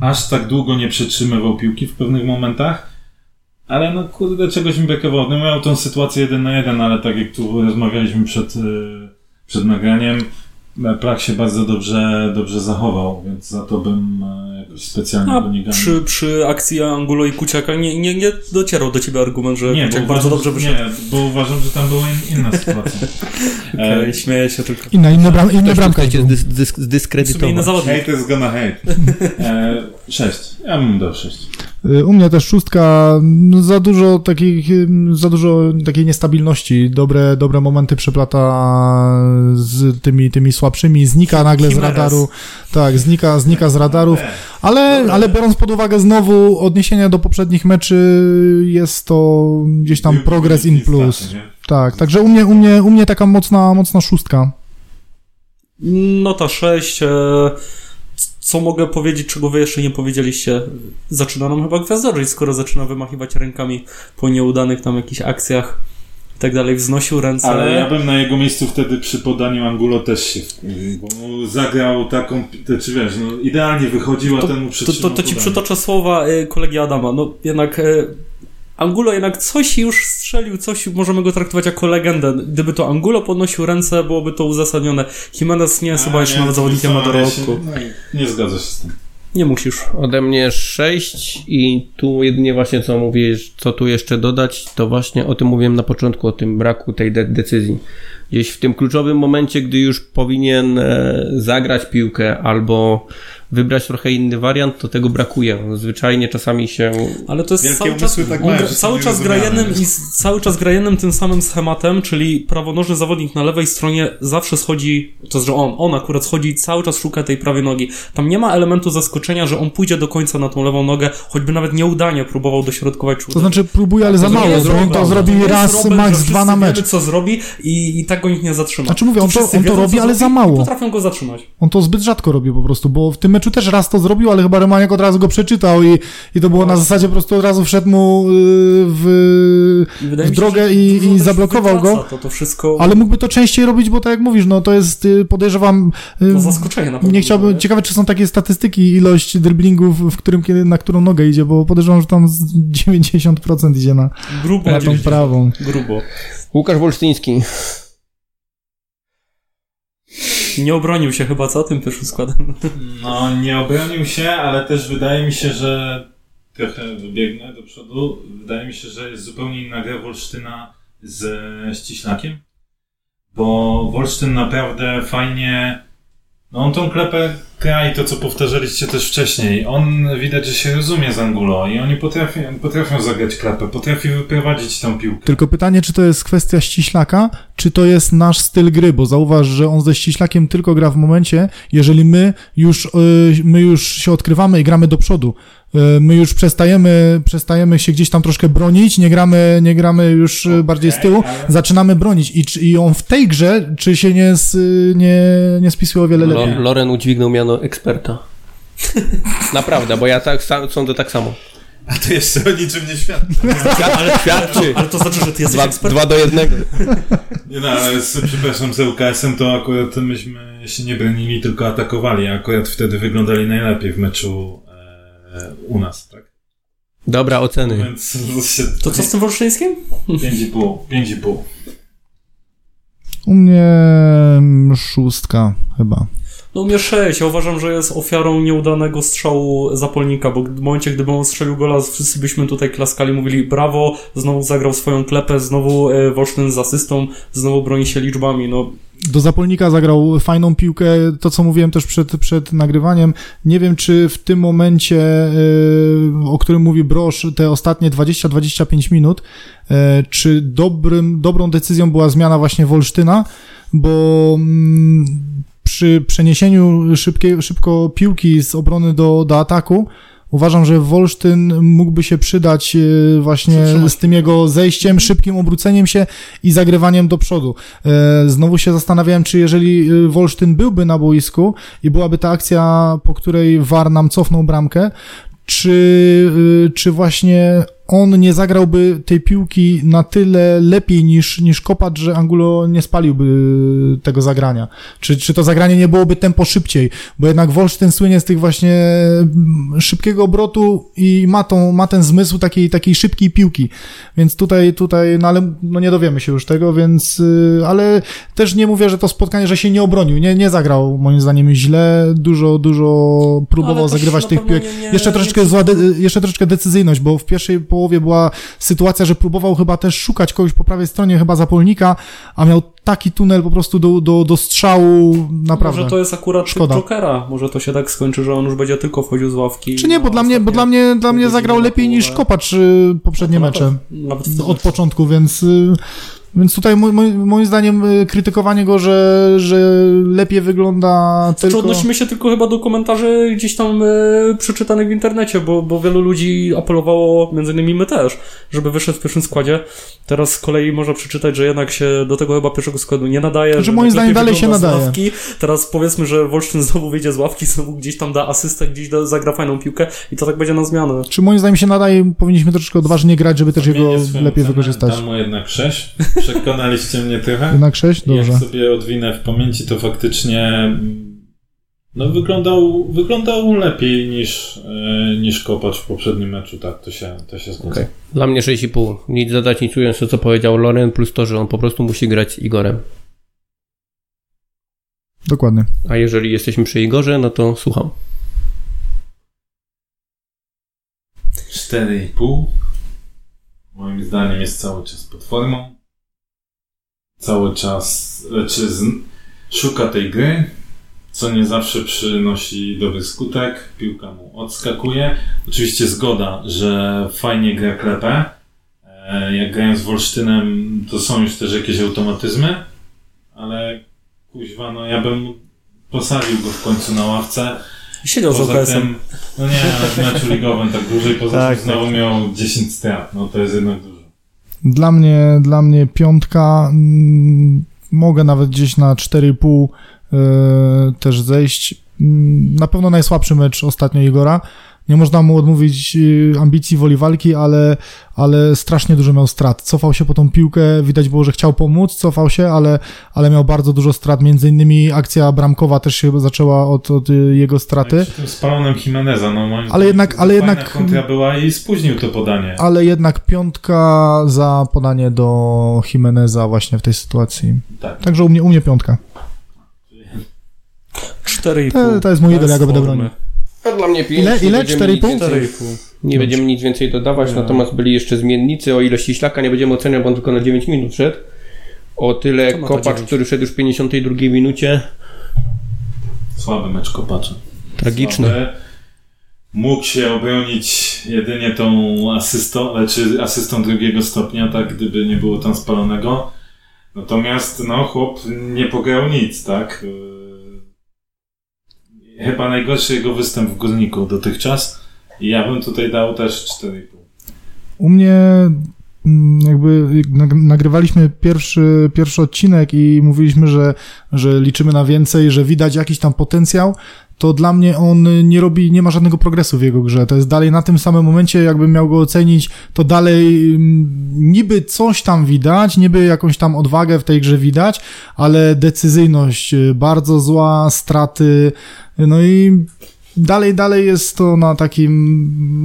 Aż tak długo nie przetrzymywał piłki w pewnych momentach. Ale no kurde, czegoś mi brakowało. No miał tą sytuację jeden na jeden, ale tak jak tu rozmawialiśmy przed, e, przed nagraniem, Plak się bardzo dobrze, dobrze zachował, więc za to bym e, jakoś specjalnie A go nie ganił. przy, przy akcji Angulo i Kuciaka nie, nie, nie docierał do ciebie argument, że Nie, Kuciak bardzo uważam, dobrze wyszedł. Nie, bo uważam, że tam była in, inna sytuacja. Okej, E, śmieję się tylko. Inna, inna, bram, inna Ktoś bramka. był. zdys- zdyskredytował. hate is gonna hate. E, sześć. Ja bym dał sześć. Y, U mnie też szóstka, no za dużo takich, y, za dużo takiej niestabilności, dobre, dobre momenty przeplata z tymi, tymi słabszymi, znika nagle z radaru, tak, znika, znika z radarów, ale, ale biorąc pod uwagę znowu odniesienia do poprzednich meczy, jest to gdzieś tam był in plus. Tak, także u mnie, u mnie, u mnie taka mocna, mocna szóstka. Nota 6. E, co mogę powiedzieć, czego wy jeszcze nie powiedzieliście? Zaczyna nam chyba gwiazdorzyć, skoro zaczyna wymachiwać rękami po nieudanych tam jakichś akcjach. tak dalej, wznosił ręce. Ale ja bym na jego miejscu wtedy przy podaniu Angulo też się bo zagrał taką, to, czy wiesz, no idealnie wychodziła, ten mu to, przytrzymał to, to ci podanie. przytoczę słowa y, kolegi Adama. No jednak y, Angulo jednak coś już strzelił, coś możemy go traktować jako legendę. Gdyby to Angulo podnosił ręce, byłoby to uzasadnione. Jimenez nie jest chyba jeszcze nawet zawodnikiem na dorobku. no Nie zgadza się z tym. Nie musisz. Ode mnie 6 i tu jedynie właśnie co mówisz, co tu jeszcze dodać, to właśnie o tym mówiłem na początku, o tym braku tej de- decyzji. Gdzieś w tym kluczowym momencie, gdy już powinien e, zagrać piłkę albo wybrać trochę inny wariant, to tego brakuje. Zwyczajnie czasami się Ale to jest cały czas, tak on mają, cały czas gra jednym i cały czas gra jednym tym samym schematem, czyli prawonożny zawodnik na lewej stronie zawsze schodzi, to że on, on akurat schodzi i cały czas szuka tej prawej nogi. Tam nie ma elementu zaskoczenia, że on pójdzie do końca na tą lewą nogę, choćby nawet nieudanie próbował dośrodkować czy To znaczy próbuje, ale za to mało, bo on zrobi, to zrobi raz, Robert, max dwa na mecz. Wiemy, co zrobi i, i tak go nikt nie zatrzyma. Znaczy mówię, on to- on to wiedzą, robi, ale za mało. Potrafią go zatrzymać. On to zbyt rzadko robi po prostu, bo w tym meczu też raz to zrobił, ale chyba Remaniak od razu go przeczytał i, i to było na zasadzie po prostu od razu wszedł mu y, w, w się, drogę i, i zablokował go. To, to wszystko Ale mógłby to częściej robić, bo tak jak mówisz, no to jest, y, podejrzewam, y, no, zaskoczenie na pewno. nie chciałbym, ciekawe czy są takie statystyki, ilość driblingów, w którym, kiedy, na którą nogę idzie, bo podejrzewam, że tam z 90% idzie na, Grubo, na tą prawą. grubo. Łukasz Wolsztyński. Nie obronił się chyba, co, tym pierwszym składem? No, nie obronił się, ale też wydaje mi się, że trochę wybiegnę do przodu. Wydaje mi się, że jest zupełnie inna gra Wolsztyna z Ściślakiem, bo Wolsztyn naprawdę fajnie, no on tą klepę gra i to, co powtarzaliście też wcześniej. On widać, że się rozumie z Angulo i oni potrafią, potrafią zagrać klepę, potrafi wyprowadzić tą piłkę. Tylko pytanie, czy to jest kwestia ściślaka, czy to jest nasz styl gry, bo zauważ, że on ze ściślakiem tylko gra w momencie, jeżeli my już, y, my już się odkrywamy i gramy do przodu. Y, My już przestajemy, przestajemy się gdzieś tam troszkę bronić, nie gramy, nie gramy już y, bardziej z tyłu, ale- zaczynamy bronić. I, czy- I on w tej grze, czy się nie, s- nie, nie spisuje o wiele lepiej? Loren udźwignął miano eksperta. Naprawdę, bo ja tak sam, sądzę tak samo. A to jeszcze o niczym nie świadczy. Ale świadczy. Ale to znaczy, że ty jesteś Dwa, ekspertem. dwa do jednego. Nie no, ale z, przepraszam, z UKS-em to akurat myśmy się nie bronili, tylko atakowali, a akurat wtedy wyglądali najlepiej w meczu e, u nas, tak? Dobra, oceny. Więc się... To co z tym Wolszyńskim? 5,5, 5,5. U mnie mm, szóstka chyba. No u mnie 6. Ja uważam, że jest ofiarą nieudanego strzału zapolnika, bo w momencie, gdyby on strzelił gola, wszyscy byśmy tutaj klaskali, mówili brawo, znowu zagrał swoją klepę, znowu e, Wolsztyn z asystą, znowu broni się liczbami. No, Do Zapolnika zagrał fajną piłkę, to co mówiłem też przed, przed nagrywaniem. Nie wiem, czy w tym momencie, yy, o którym mówi Brosz, te ostatnie 20-25 minut, yy, czy dobrym, dobrą decyzją była zmiana właśnie Wolsztyna, bo mm, przy przeniesieniu szybkie, szybko piłki z obrony do, do ataku, Uważam, że Wolsztyn mógłby się przydać yy, właśnie z tym jego zejściem, szybkim obróceniem się i zagrywaniem do przodu. E, Znowu się zastanawiałem, czy jeżeli y, Wolsztyn byłby na boisku i byłaby ta akcja, po której VAR nam cofnął bramkę, czy, czy właśnie on nie zagrałby tej piłki na tyle lepiej niż, niż Kopacz, że Angulo nie spaliłby tego zagrania? Czy, czy to zagranie nie byłoby tempo szybciej? Bo jednak Wolsztyn słynie z tych właśnie mm, szybkiego obrotu i ma, tą, ma ten zmysł takiej, takiej szybkiej piłki. Więc tutaj, tutaj, no ale no nie dowiemy się już tego, więc, y, ale też nie mówię, że to spotkanie, że się nie obronił, nie, nie zagrał moim zdaniem źle, dużo, dużo próbował zagrywać tych piłek. nie- nie- jeszcze troszeczkę zła, jeszcze troszeczkę decyzyjność, bo w pierwszej połowie była sytuacja, że próbował chyba też szukać kogoś po prawej stronie, chyba zapolnika, a miał taki tunel po prostu do, do, do strzału, naprawdę. Może to jest akurat Szkoda. Jokera. Może to się tak skończy, że on już będzie tylko wchodził z ławki. Czy nie, bo dla mnie, bo dla mnie, dla mnie zagrał lepiej niż. Kopacz y, poprzednie No, mecze. Nawet tym od początku, więc, y, więc tutaj mo, mo, moim zdaniem y, krytykowanie go, że, że lepiej wygląda Znaczy, tylko... odnosimy się tylko chyba do komentarzy gdzieś tam e, przeczytanych w internecie, bo, bo wielu ludzi apelowało, między innymi my też, żeby wyszedł w pierwszym składzie. Teraz z kolei można przeczytać, że jednak się do tego chyba pierwszego składu nie nadaje. Że że moim zdaniem dalej się nadaje. Ławki. Teraz powiedzmy, że Wolsztyn znowu wyjdzie z ławki, znowu gdzieś tam da asystę, gdzieś da, zagra fajną piłkę i to tak będzie na zmianę. Czy moim zdaniem się nadaje, powinniśmy troszeczkę odważnie grać, żeby też jego Zmienię lepiej wykorzystać. Dam mu jednak 6. Przekonaliście mnie trochę. Jednak 6? Dobrze. Jak sobie odwinę w pamięci, to faktycznie mm, no, wyglądał, wyglądał lepiej niż, e, niż Kopacz w poprzednim meczu, tak, to się, to się zgadza. Okej. Dla mnie 6,5. Nic dodać, nic ująć to, co powiedział Loren, plus to, że on po prostu musi grać z Igorem. Dokładnie. A jeżeli jesteśmy przy Igorze, no to słucham. 4,5 moim zdaniem jest cały czas pod formą. Cały czas czy z, szuka tej gry, co nie zawsze przynosi dobry skutek. Piłka mu odskakuje. Oczywiście zgoda, że fajnie gra klepę. E, Jak grają z Wolsztynem, to są już też jakieś automatyzmy, ale kuźwa, no ja bym posadził go w końcu na ławce. Siedział z Poza OKS-em. tym, no nie, ale w meczu ligowym tak dłużej, poza Tak, tym znowu miał 10 strat, no to jest jednak dużo. Dla mnie, dla mnie piątka, mm, mogę nawet gdzieś na 4,5 e, też zejść. Mm, Na pewno najsłabszy mecz ostatnio Igora. Nie można mu odmówić e, ambicji, woli walki, ale, ale strasznie dużo miał strat. Cofał się po tą piłkę, widać było, że chciał pomóc, cofał się, ale, ale miał bardzo dużo strat. Między innymi akcja bramkowa też się zaczęła od, od e, jego straty. Przy tym spalonym Jimeneza, no moim Ale jednak- ale jednak- kontra była i spóźnił to podanie. Ale jednak piątka za podanie do Jimeneza właśnie w tej sytuacji. Tak. Także u mnie, u mnie piątka. 4,5. To, to jest mój idol, ja go będę bronił. A dla mnie 5. Ile? Ile? 4,5? 4,5. Nie będziemy nic więcej dodawać, Nie. natomiast byli jeszcze zmiennicy. O ile Ściślaka nie będziemy oceniać, bo on tylko na 9 minut szedł. O tyle Kopacz, 9. który szedł już w 52 minucie. Słaby mecz kopacza. Tragiczny. Słaby. Mógł się obronić jedynie tą asystą, czy asystą drugiego stopnia, tak, gdyby nie było tam spalonego. Natomiast, no, chłop nie pograł nic, tak? Chyba najgorszy jego występ w Górniku dotychczas. I ja bym tutaj dał też 4,5. U mnie mm, jakby nag- nagrywaliśmy pierwszy, pierwszy odcinek i mówiliśmy, że, że liczymy na więcej, że widać jakiś tam potencjał, to dla mnie on nie robi, nie ma żadnego progresu w jego grze. To jest dalej na tym samym momencie, jakbym miał go ocenić, to dalej mm, niby coś tam widać, niby jakąś tam odwagę w tej grze widać, ale decyzyjność y, bardzo zła, straty, no i dalej, dalej jest to na takim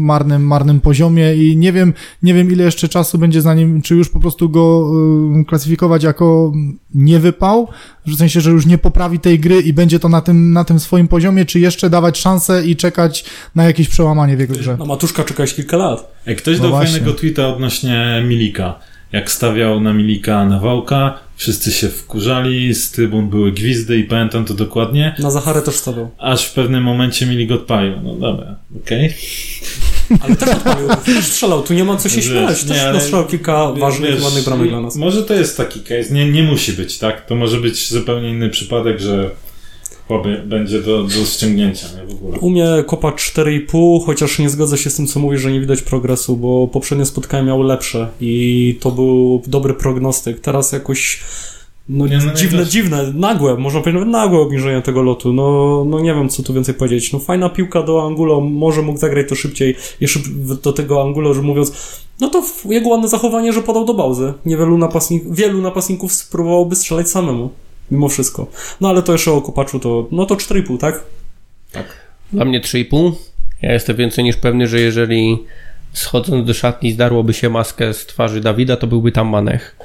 marnym, marnym poziomie i nie wiem, nie wiem ile jeszcze czasu będzie za nim, czy już po prostu go y, klasyfikować jako niewypał, w sensie, że już nie poprawi tej gry i będzie to na tym, na tym swoim poziomie, czy jeszcze dawać szansę i czekać na jakieś przełamanie w jego grze. Na Matuszka czekałeś kilka lat. Ej, ktoś No dał właśnie. fajnego tweeta odnośnie Milika. Jak stawiał na Milika Nawałka, wszyscy się wkurzali, z trybun były gwizdy i pamiętam to dokładnie. Na Zacharę też stawiał. Aż w pewnym momencie Milik odpalił. No dobra, okej. Ale też odpalił. Też strzelał. Tu nie ma co się Wiesz, śmiać. Też ale- nastrzelał kilka ważnych, Wiesz, ładnych bramek dla nas. Może to jest taki case, nie, nie musi być, tak? To może być zupełnie inny przypadek, że chłopie będzie do, do ściągnięcia, nie w ogóle. U mnie kopa 4,5, chociaż nie zgodzę się z tym, co mówisz, że nie widać progresu, bo poprzednie spotkania miały lepsze i to był dobry prognostyk. Teraz jakoś no, Nie, no, dziwne, jakoś- dziwne, nagłe, można powiedzieć nawet nagłe obniżenie tego lotu. No, no nie wiem, co tu więcej powiedzieć. No fajna piłka do Angulo, może mógł zagrać to szybciej, jeszcze do tego Angulo, że mówiąc, no to jego ładne zachowanie, że podał do Bałzy. Niewielu napastnik, wielu napastników spróbowałoby strzelać samemu. Mimo wszystko. No ale to jeszcze o Kopaczu to, no to 4,5, tak? Dla mnie 3,5. Ja jestem więcej niż pewny, że jeżeli schodząc do szatni zdarłoby się maskę z twarzy Dawida, to byłby tam Manech.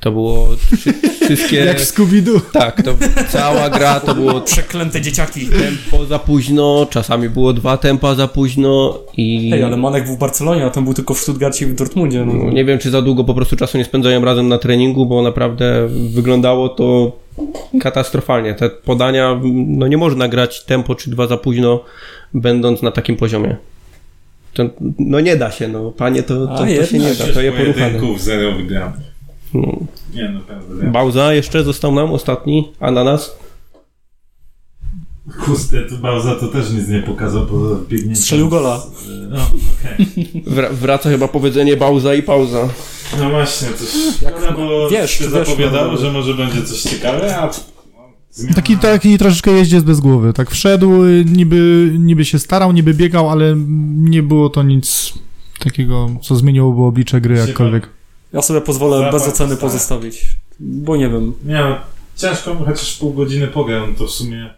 To było wszy- wszystkie... Jak w Scooby-Doo. Tak, to cała gra to było Przeklęte dzieciaki. tempo za późno, czasami było dwa tempa za późno i Ej, ale Manek był w Barcelonie, a ten był tylko w Stuttgarcie i w Dortmundzie. No. nie wiem, czy za długo po prostu czasu nie spędzają razem na treningu, bo naprawdę wyglądało to katastrofalnie. Te podania, no nie można grać tempo czy dwa za późno, będąc na takim poziomie. To, no nie da się, no panie, to, to, to się nie da, to je poruchane. zero. No. Nie. Nie. Bauza jeszcze został nam ostatni, ananas. Kurde, to Bauza to też nic nie pokazał poza biegnięciem. Strzelił gola. z- No. Wra- wraca chyba powiedzenie Bauza i pauza. No właśnie, coś szkoda, bo wiesz, się zapowiadało, no, że może będzie coś ciekawe, a... Zmiana... Taki, taki troszeczkę jeździec bez głowy. Tak wszedł, niby, niby się starał, niby biegał, ale nie było to nic takiego, co zmieniłoby oblicze gry jakkolwiek. Ja sobie pozwolę Zapach bez oceny dostaję. pozostawić, bo nie wiem. Nie no, ciężko, chociaż pół godziny pograł, to w sumie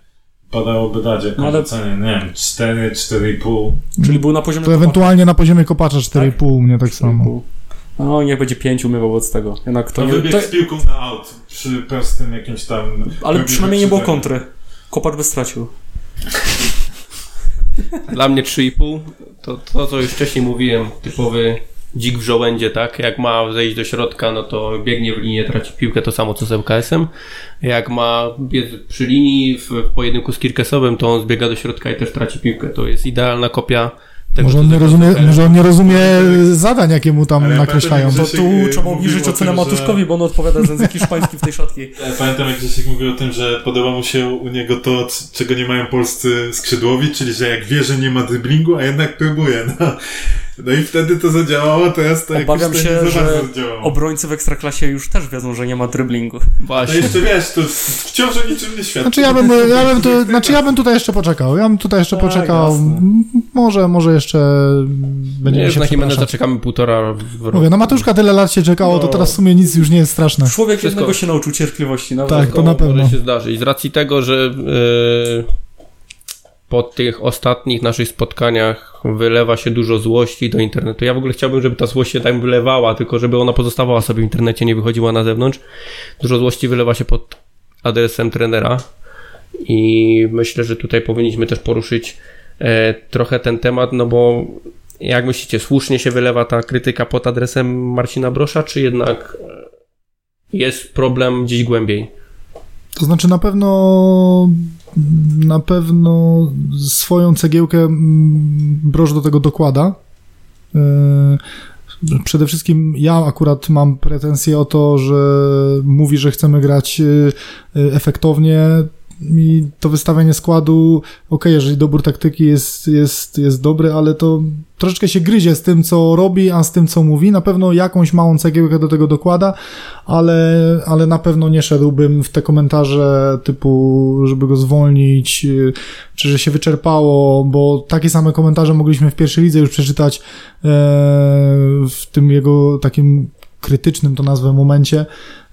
padałoby dać jakąś No ale- ocenę, nie wiem, 4, 4,5. Czyli był na poziomie To ewentualnie na poziomie kopacza 4,5 mnie tak samo. No, niech będzie 5 umywał wobec tego. Jednak to To nie, wybiegł to, z piłką na out przy prostym jakimś tam... ale przynajmniej nie było kontry. Kopacz by stracił. Dla mnie 3,5 to to, co już wcześniej mówiłem, typowy dzik w żołędzie, tak? Jak ma zejść do środka, no to biegnie w linię, traci piłkę, to samo co z ŁKS-em. Jak ma biec przy linii w, w pojedynku z Kirkesowym, to on zbiega do środka i też traci piłkę. To jest idealna kopia tego, Może on, nie rozumie, Zucker. może on nie rozumie zadań, jakie mu tam nakreślają. To tu trzeba obniżyć o ocenę tym, że- Matuszkowi, bo on odpowiada za język hiszpański w tej szatki. Ja pamiętam, jak Grzesiek mówił o tym, że podoba mu się u niego to, czego nie mają polscy skrzydłowi, czyli że jak wie, że nie ma driblingu, a jednak próbuje. No, no i wtedy to zadziałało, teraz to Obawiam jakoś się, to nie że obrońcy w Ekstraklasie już też wiedzą, że nie ma dryblingu. No Właśnie. jeszcze wiesz, to wciąż o niczym nie świadczy. Znaczy ja bym, ja bym, tu, znaczy ja bym tutaj jeszcze poczekał. Ja bym tutaj jeszcze Tak, poczekał. jasne. Może, może jeszcze będziemy Nie, się na Jimeneza przepraszać. czekamy półtora w roku. Mówię, no Matuszka tyle lat się czekało, to No. teraz w sumie nic już nie jest straszne. Człowiek Wszystko- jednego się nauczył cierpliwości. Nawet Tak, to na pewno. Może się zdarzyć. Z racji tego, że yy, po tych ostatnich naszych spotkaniach wylewa się dużo złości do internetu. Ja w ogóle chciałbym, żeby ta złość się tam wylewała, tylko żeby ona pozostawała sobie w internecie, nie wychodziła na zewnątrz. Dużo złości wylewa się pod adresem trenera i myślę, że tutaj powinniśmy też poruszyć e, trochę ten temat, no bo jak myślicie, słusznie się wylewa ta krytyka pod adresem Marcina Brosza, czy jednak jest problem gdzieś głębiej? To znaczy na pewno na pewno swoją cegiełkę mm, Broż do tego dokłada. Yy, Przede wszystkim ja akurat mam pretensje o to, że mówi, że chcemy grać yy, yy, efektownie i to wystawianie składu, ok, jeżeli dobór taktyki jest, jest, jest dobry, ale to troszeczkę się gryzie z tym, co robi, a z tym, co mówi. Na pewno jakąś małą cegiełkę do tego dokłada, ale, ale na pewno nie szedłbym w te komentarze typu, żeby go zwolnić, yy, czy że się wyczerpało, bo takie same komentarze mogliśmy w pierwszej lidze już przeczytać e, w tym jego takim krytycznym, to nazwę, momencie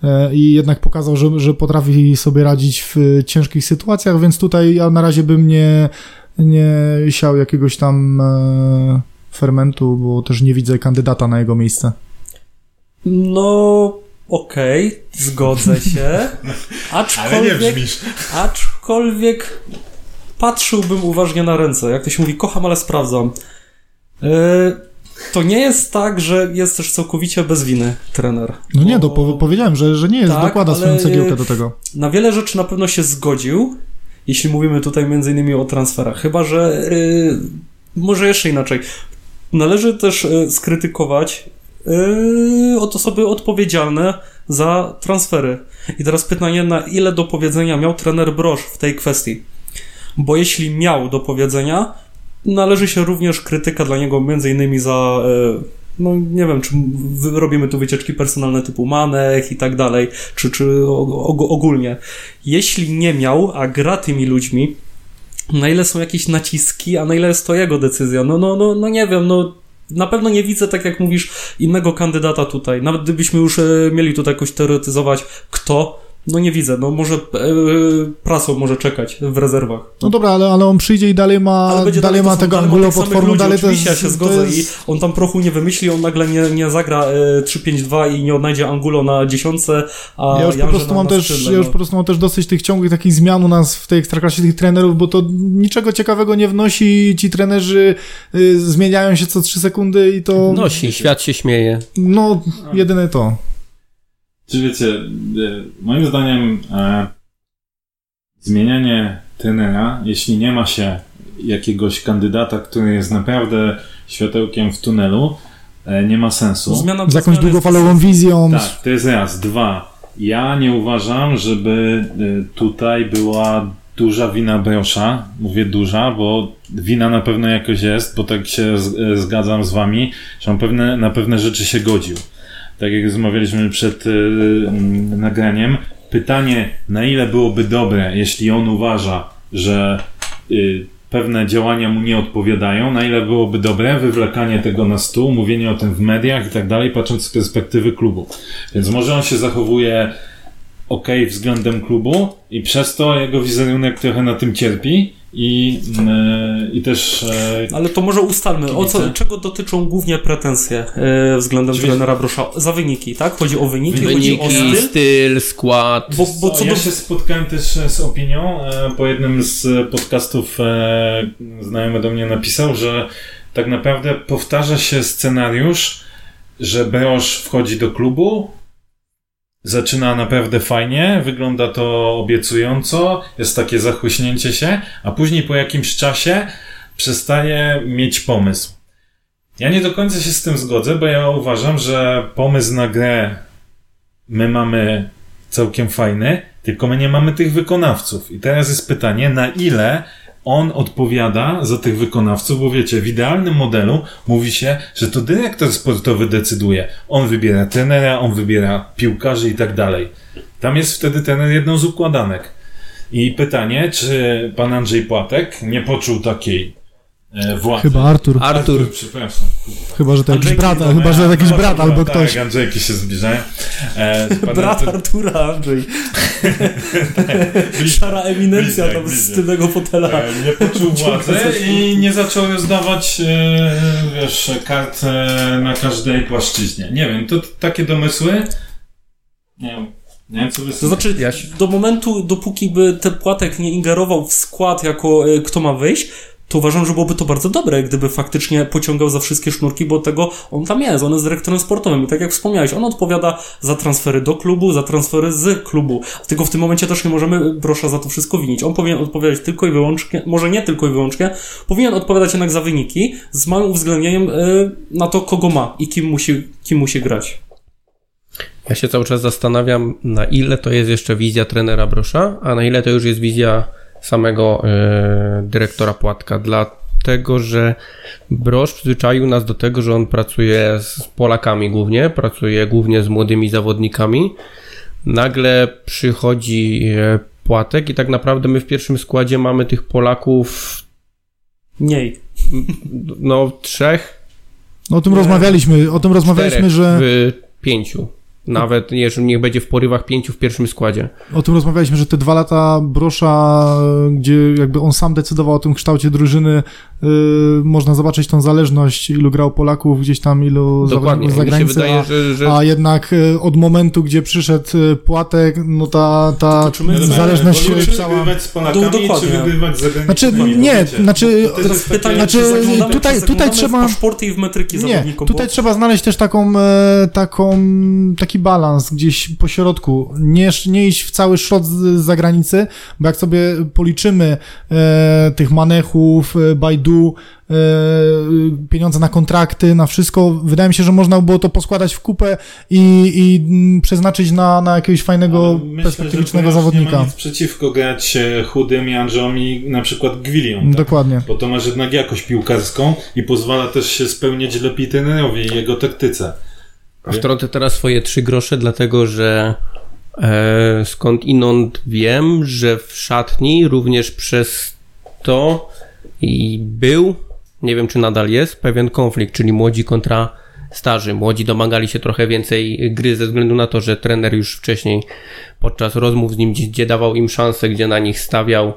e, i jednak pokazał, że, że potrafi sobie radzić w ciężkich sytuacjach, więc tutaj ja na razie bym nie, nie siał jakiegoś tam e, fermentu, bo też nie widzę kandydata na jego miejsce. No, okej, zgodzę się. Ale nie Aczkolwiek, brzmisz. aczkolwiek patrzyłbym uważnie na ręce. Jak to się mówi, kocham, ale sprawdzam. Yy, to nie jest tak, że jest też całkowicie bez winy trener. No nie, to Bo po, powiedziałem, że, że nie jest, Tak, dokłada swoją cegiełkę do tego. Na wiele rzeczy na pewno się zgodził, jeśli mówimy tutaj między innymi o transferach. Chyba, że yy, może jeszcze inaczej. Należy też yy, skrytykować yy, od osoby odpowiedzialne za transfery. I teraz pytanie, na ile do powiedzenia miał trener Brosz w tej kwestii? Bo jeśli miał do powiedzenia, należy się również krytyka dla niego innymi za yy, no nie wiem, czy robimy tu wycieczki personalne typu Manek i tak dalej, czy, czy og- og- ogólnie. Jeśli nie miał, a gra tymi ludźmi, na ile są jakieś naciski, a na ile jest to jego decyzja? No, no, no, no nie wiem, no na pewno nie widzę, tak jak mówisz, innego kandydata tutaj. Nawet gdybyśmy już e, mieli tutaj jakoś teoretyzować, kto, no nie widzę. No może e, prasą może czekać w rezerwach. No dobra, ale, ale on przyjdzie i dalej ma, Ale będzie dalej ma są- tego dalej Angulo ludzi, dalej to jest, ja się zgodzę jest, i on tam prochu nie wymyśli, on nagle nie, nie zagra e, 3-5-2 i nie odnajdzie Angulo na dziesiątce, a Ja już po prostu na, mam na też, skrzydle, ja już no. po prostu mam też dosyć tych ciągłych takich zmian u nas w tej ekstraklasie tych trenerów, bo to niczego ciekawego nie wnosi. Ci trenerzy y, zmieniają się co trzy sekundy i to Nosi, świat się śmieje. no jedyne to. Czy wiecie, e, moim zdaniem e, zmienianie trenera, jeśli nie ma się jakiegoś kandydata, który jest naprawdę światełkiem w tunelu, e, nie ma sensu. Zmiana Z jakąś długofalową wizją. Tak, to jest raz. Dwa. Ja nie uważam, żeby y, tutaj była duża wina Brosza. Mówię duża, bo wina na pewno jakoś jest, bo tak się z, y, zgadzam z wami, że on pewne, na pewne rzeczy się godził. Tak jak rozmawialiśmy przed y, mm, nagraniem. Pytanie, na ile byłoby dobre, jeśli on uważa, że y, pewne działania mu nie odpowiadają, na ile byłoby dobre wywlekanie tego na stół, mówienie o tym w mediach i tak dalej, patrząc z perspektywy klubu. Więc może on się zachowuje ok względem klubu i przez to jego wizerunek trochę na tym cierpi i, e, i też e, Ale to może ustalmy, o co, czego dotyczą głównie pretensje e, względem Czyli- trenera Brosza? Za wyniki, tak? Chodzi o wyniki, chodzi o Wyniki, styl. styl, skład. Bo, bo co ja do... się spotkałem też z opinią, po jednym z podcastów znajomy do mnie napisał, że tak naprawdę powtarza się scenariusz, że Brosz wchodzi do klubu, zaczyna naprawdę fajnie, wygląda to obiecująco, jest takie zachłyśnięcie się, a później po jakimś czasie przestaje mieć pomysł. Ja nie do końca się z tym zgodzę, bo ja uważam, że pomysł na grę my mamy całkiem fajny, tylko my nie mamy tych wykonawców. I teraz jest pytanie, na ile on odpowiada za tych wykonawców, bo wiecie, w idealnym modelu mówi się, że to dyrektor sportowy decyduje. On wybiera trenera, on wybiera piłkarzy i tak dalej. Tam jest wtedy trener jedną z układanek. I pytanie, czy pan Andrzej Płatek nie poczuł takiej władzy? Chyba Artur. Artur. przepraszam. Chyba, że to jakiś brat, no, chyba, że jakiś Chyba, brat że albo tak, ktoś. Andrzejki się zbliżają. E, Brat Artur- Artura, Andrzej. Szara eminencja Bliźniak, tam z tylnego fotela. E, nie poczuł władzy i nie zaczął rozdawać e, wiesz, kart e, na każdej płaszczyźnie. Nie wiem, to takie domysły. Nie wiem, nie wiem co wy To znaczy, do momentu, dopóki by ten płatek nie ingerował w skład jako e, kto ma wyjść, to uważam, że byłoby to bardzo dobre, gdyby faktycznie pociągał za wszystkie sznurki, bo tego on tam jest, on jest dyrektorem sportowym i tak jak wspomniałeś, on odpowiada za transfery do klubu, za transfery z klubu. Tylko w tym momencie też nie możemy Brosza za to wszystko winić. On powinien odpowiadać tylko i wyłącznie, może nie tylko i wyłącznie, powinien odpowiadać jednak za wyniki z małym uwzględnieniem e, na to, kogo ma i kim musi, kim musi grać. Ja się cały czas zastanawiam, na ile to jest jeszcze wizja trenera Brosza, a na ile to już jest wizja samego e, dyrektora Płatka. Dlatego, że Brosz przyzwyczaił nas do tego, że on pracuje z Polakami głównie, pracuje głównie z młodymi zawodnikami. Nagle przychodzi e, Płatek i tak naprawdę my w pierwszym składzie mamy tych Polaków Mniej. no trzech, No, o tym rozmawialiśmy, o tym rozmawialiśmy, czterech że w pięciu. Nawet jeżeli niech będzie w porywach pięciu w pierwszym składzie. o tym rozmawialiśmy, że te dwa lata Brosza, gdzie jakby on sam decydował o tym kształcie drużyny, y, można zobaczyć tą zależność, ilu grał Polaków, gdzieś tam ilu Dokładnie. zawodników z Mi się zagranicy, wydaje, a, że, że a jednak y, od momentu, gdzie przyszedł y, Płatek, no ta, ta czy zależność cała... wygrywać z Polakami, Do- dokładnie. czy wygrywać z? Znaczy, nie, znaczy- to Teraz pytanie, Znaczy, czy zaglądamy, tutaj- czy tutaj trzeba- w paszporty i w metryki Nie, tutaj bo... trzeba znaleźć też taką, e, taką, taki balans gdzieś po środku. Nie, nie iść w cały szrot z, zagranicy, bo jak sobie policzymy e, tych manechów, e, E, pieniądze na kontrakty, na wszystko, wydaje mi się, że można by było to poskładać w kupę i, i przeznaczyć na, na jakiegoś fajnego, myślę, perspektywicznego Broż Nie zawodnika. ma nic przeciwko grać chudym Janżom i na przykład Gwilią. Tak? Dokładnie. Bo to masz jednak jakość piłkarską i pozwala też się spełniać lepiej trenerowi i jego taktyce. Wtrącę teraz swoje trzy grosze, dlatego że e, skąd inąd wiem, że w szatni również przez to i był, nie wiem czy nadal jest, pewien konflikt, czyli młodzi kontra starzy. Młodzi domagali się trochę więcej gry ze względu na to, że trener już wcześniej podczas rozmów z nim, gdzie, dawał im szansę, gdzie na nich stawiał,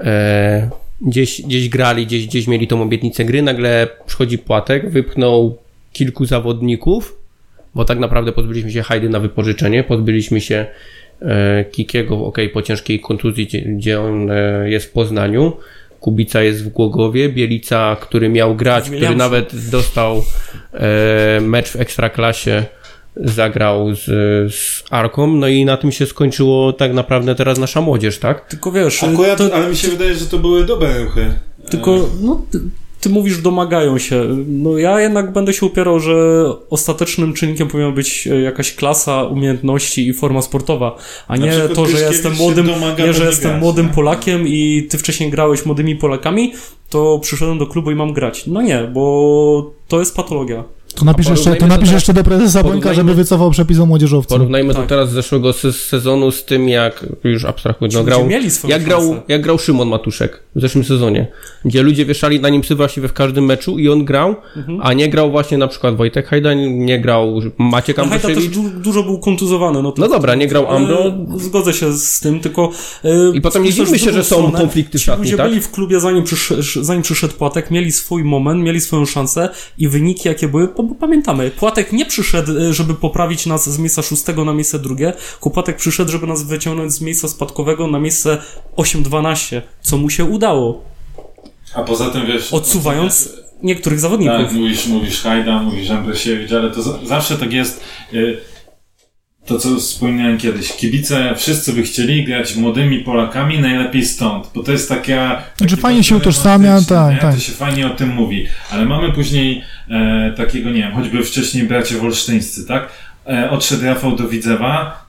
e, gdzieś, gdzieś grali, gdzieś, gdzieś mieli tą obietnicę gry, nagle przychodzi Płatek, wypchnął kilku zawodników, bo tak naprawdę pozbyliśmy się Hajdy na wypożyczenie, pozbyliśmy się e, Kikiego, ok, po ciężkiej kontuzji, gdzie, gdzie on e, jest w Poznaniu. Kubica jest w Głogowie, Bielica, który miał grać, który Zmieniam się. nawet dostał e, mecz w Ekstraklasie, zagrał z, z Arką, no i na tym się skończyło tak naprawdę teraz nasza młodzież, tak? Tylko wiesz, Akurat, to, ale mi się wydaje, że to były dobre ruchy. tylko no, ty, mówisz domagają się. No ja jednak będę się upierał, że ostatecznym czynnikiem powinna być e, jakaś klasa, umiejętności i forma sportowa, a nie to, że jestem młodym, nie, że jestem młodym? Polakiem i ty wcześniej grałeś młodymi Polakami, to przyszedłem do klubu i mam grać. No nie, bo to jest patologia. To napisz, A jeszcze, to napisz to jeszcze do prezesa Bońka, żeby wycofał przepis o młodzieżowcu. Porównajmy to Tak. teraz z zeszłego se- sezonu z tym, jak już abstrahując, no grał, ludzie mieli swoją jak grał, szansę. jak grał Szymon Matuszek w zeszłym sezonie, gdzie ludzie wieszali na nim psy właściwie w każdym meczu i on grał, Mhm. a nie grał właśnie na przykład Wojtek Hajda, nie grał Maciek Ale Hajda też Ambrosiewicz. du- dużo był kontuzowany. No, to, No dobra, nie grał Ambro. Zgodzę się z tym, tylko... e, I potem nie dziwmy się, że są stronę. konflikty w Ci szatni, ludzie tak? byli w klubie zanim przyszedł, zanim przyszedł Płatek, mieli swój moment, mieli swoją szansę i wyniki jakie były, bo, bo pamiętamy, Płatek nie przyszedł, e, żeby poprawić nas z miejsca szóstego na miejsce drugie, tylko Płatek przyszedł, żeby nas wyciągnąć z miejsca spadkowego na miejsce 8-12, co mu się udało, A poza tym wiesz... odsuwając niektórych zawodników. Tak, mówisz, mówisz Hajda, mówisz Ambrosiewicz, ale to za, zawsze tak jest. y, To, co wspomniałem kiedyś. Kibice wszyscy by chcieli grać młodymi Polakami, najlepiej stąd, bo to jest taka... Znaczy, fajnie się utożsamia, tak, tak. To się fajnie o tym mówi. Ale mamy później e, takiego, nie wiem, choćby wcześniej bracia wolsztyńscy, tak? E, odszedł Rafał do Widzewa,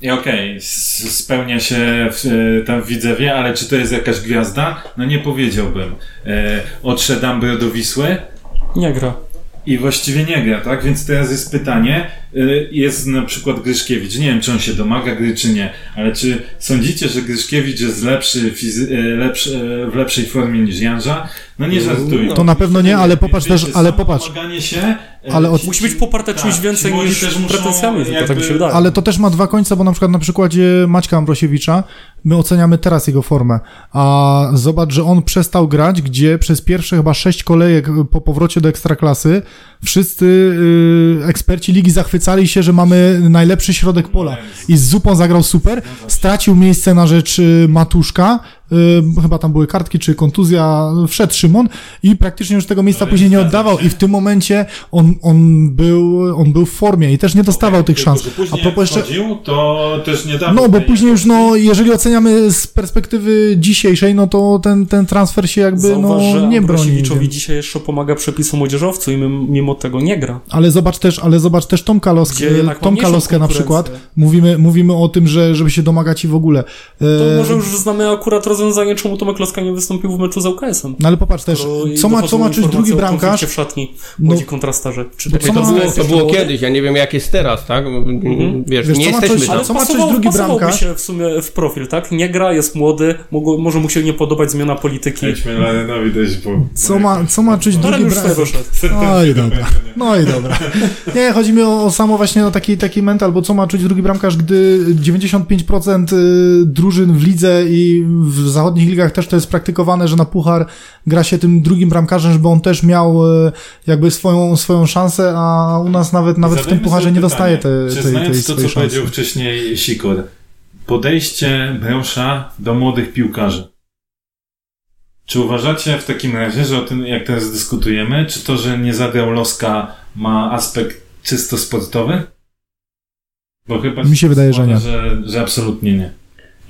i okej, s- spełnia się w, e, tam w Widzewie, ale czy to jest jakaś gwiazda? No nie powiedziałbym. E, odszedł Ambro do Wisły Nie gra. I właściwie nie gra, tak? Więc teraz jest pytanie, e, jest na przykład Gryszkiewicz, nie wiem czy on się domaga gry czy nie, ale czy sądzicie, że Gryszkiewicz jest lepszy, fizy- e, lepszy e, w lepszej formie niż Janża? No nie żartuj. To na pewno nie, ale popatrz też, ale popatrz. się, Ale od- Musi być poparte czymś tak, więcej niż pretensjami, tylko tak mi się jakby- wydaje. Ale to też ma dwa końce, bo na przykład na przykładzie Maćka Ambrosiewicza my oceniamy teraz jego formę, a zobacz, że on przestał grać, gdzie przez pierwsze chyba sześć kolejek po powrocie do Ekstraklasy wszyscy y, eksperci ligi zachwycali się, że mamy najlepszy środek pola. I z Zupą zagrał super, stracił miejsce na rzecz y, Matuszka, y, chyba tam były kartki czy kontuzja, wszedł Szymon i praktycznie już tego miejsca Ale później nie oddawał i w tym momencie on, on, był, on był w formie i też nie dostawał tych Tylko, szans. że A propos jak jeszcze, wchodził, to też nie dawał no, bo później już, no, jeżeli oceniamy z perspektywy dzisiejszej, no to ten, ten transfer się jakby, Zauważ, no, nie broni. Więc. dzisiaj jeszcze pomaga przepisu młodzieżowcu i mimo, tego nie gra. Ale zobacz też, ale zobacz też Tomka Loskę, Tomka Loskę na przykład. Mówimy, mówimy o tym, że, żeby się domagać i w ogóle. To E, może już znamy akurat rozwiązanie, czemu Tomek Loska nie wystąpił w meczu z UKS-em. No ale popatrz też, Skoro co ma, co ma czuć drugi bramkarz? w szatni No- młodzi kontrastarze. Czy takie co To ma- było, to było kiedyś, ja nie wiem jak jest teraz, tak? Wiesz, Wiesz, nie jesteśmy coś- tam. Ale Co ma czuć pasował, drugi bramkarz? się w sumie w profil, tak? Nie gra, jest młody, mogło, może mu się nie podobać zmiana polityki. Jedźmy dość, bo... Co ma, co ma czuć Ale drugi bramkarz? No i dobra. No i dobra. Nie, chodzi mi o, o samo właśnie o taki, taki mental, bo co ma czuć drugi bramkarz, gdy 95% y, drużyn w lidze i w zachodnich ligach też to jest praktykowane, że na puchar gra się tym drugim bramkarzem, żeby on też miał y, jakby swoją, swoją szansę, a u nas nawet, nawet w tym Zadajmy pucharze nie pytanie, dostaje te, Czy tej, tej znając to, co powiedział szansy. wcześniej Sikor, podejście Bręsza do młodych piłkarzy. Czy uważacie w takim razie, że o tym, jak teraz dyskutujemy, czy to, że nie zagrał Loska ma aspekt czysto sportowy? Bo chyba Mi się wydaje, że nie. Że, że absolutnie nie.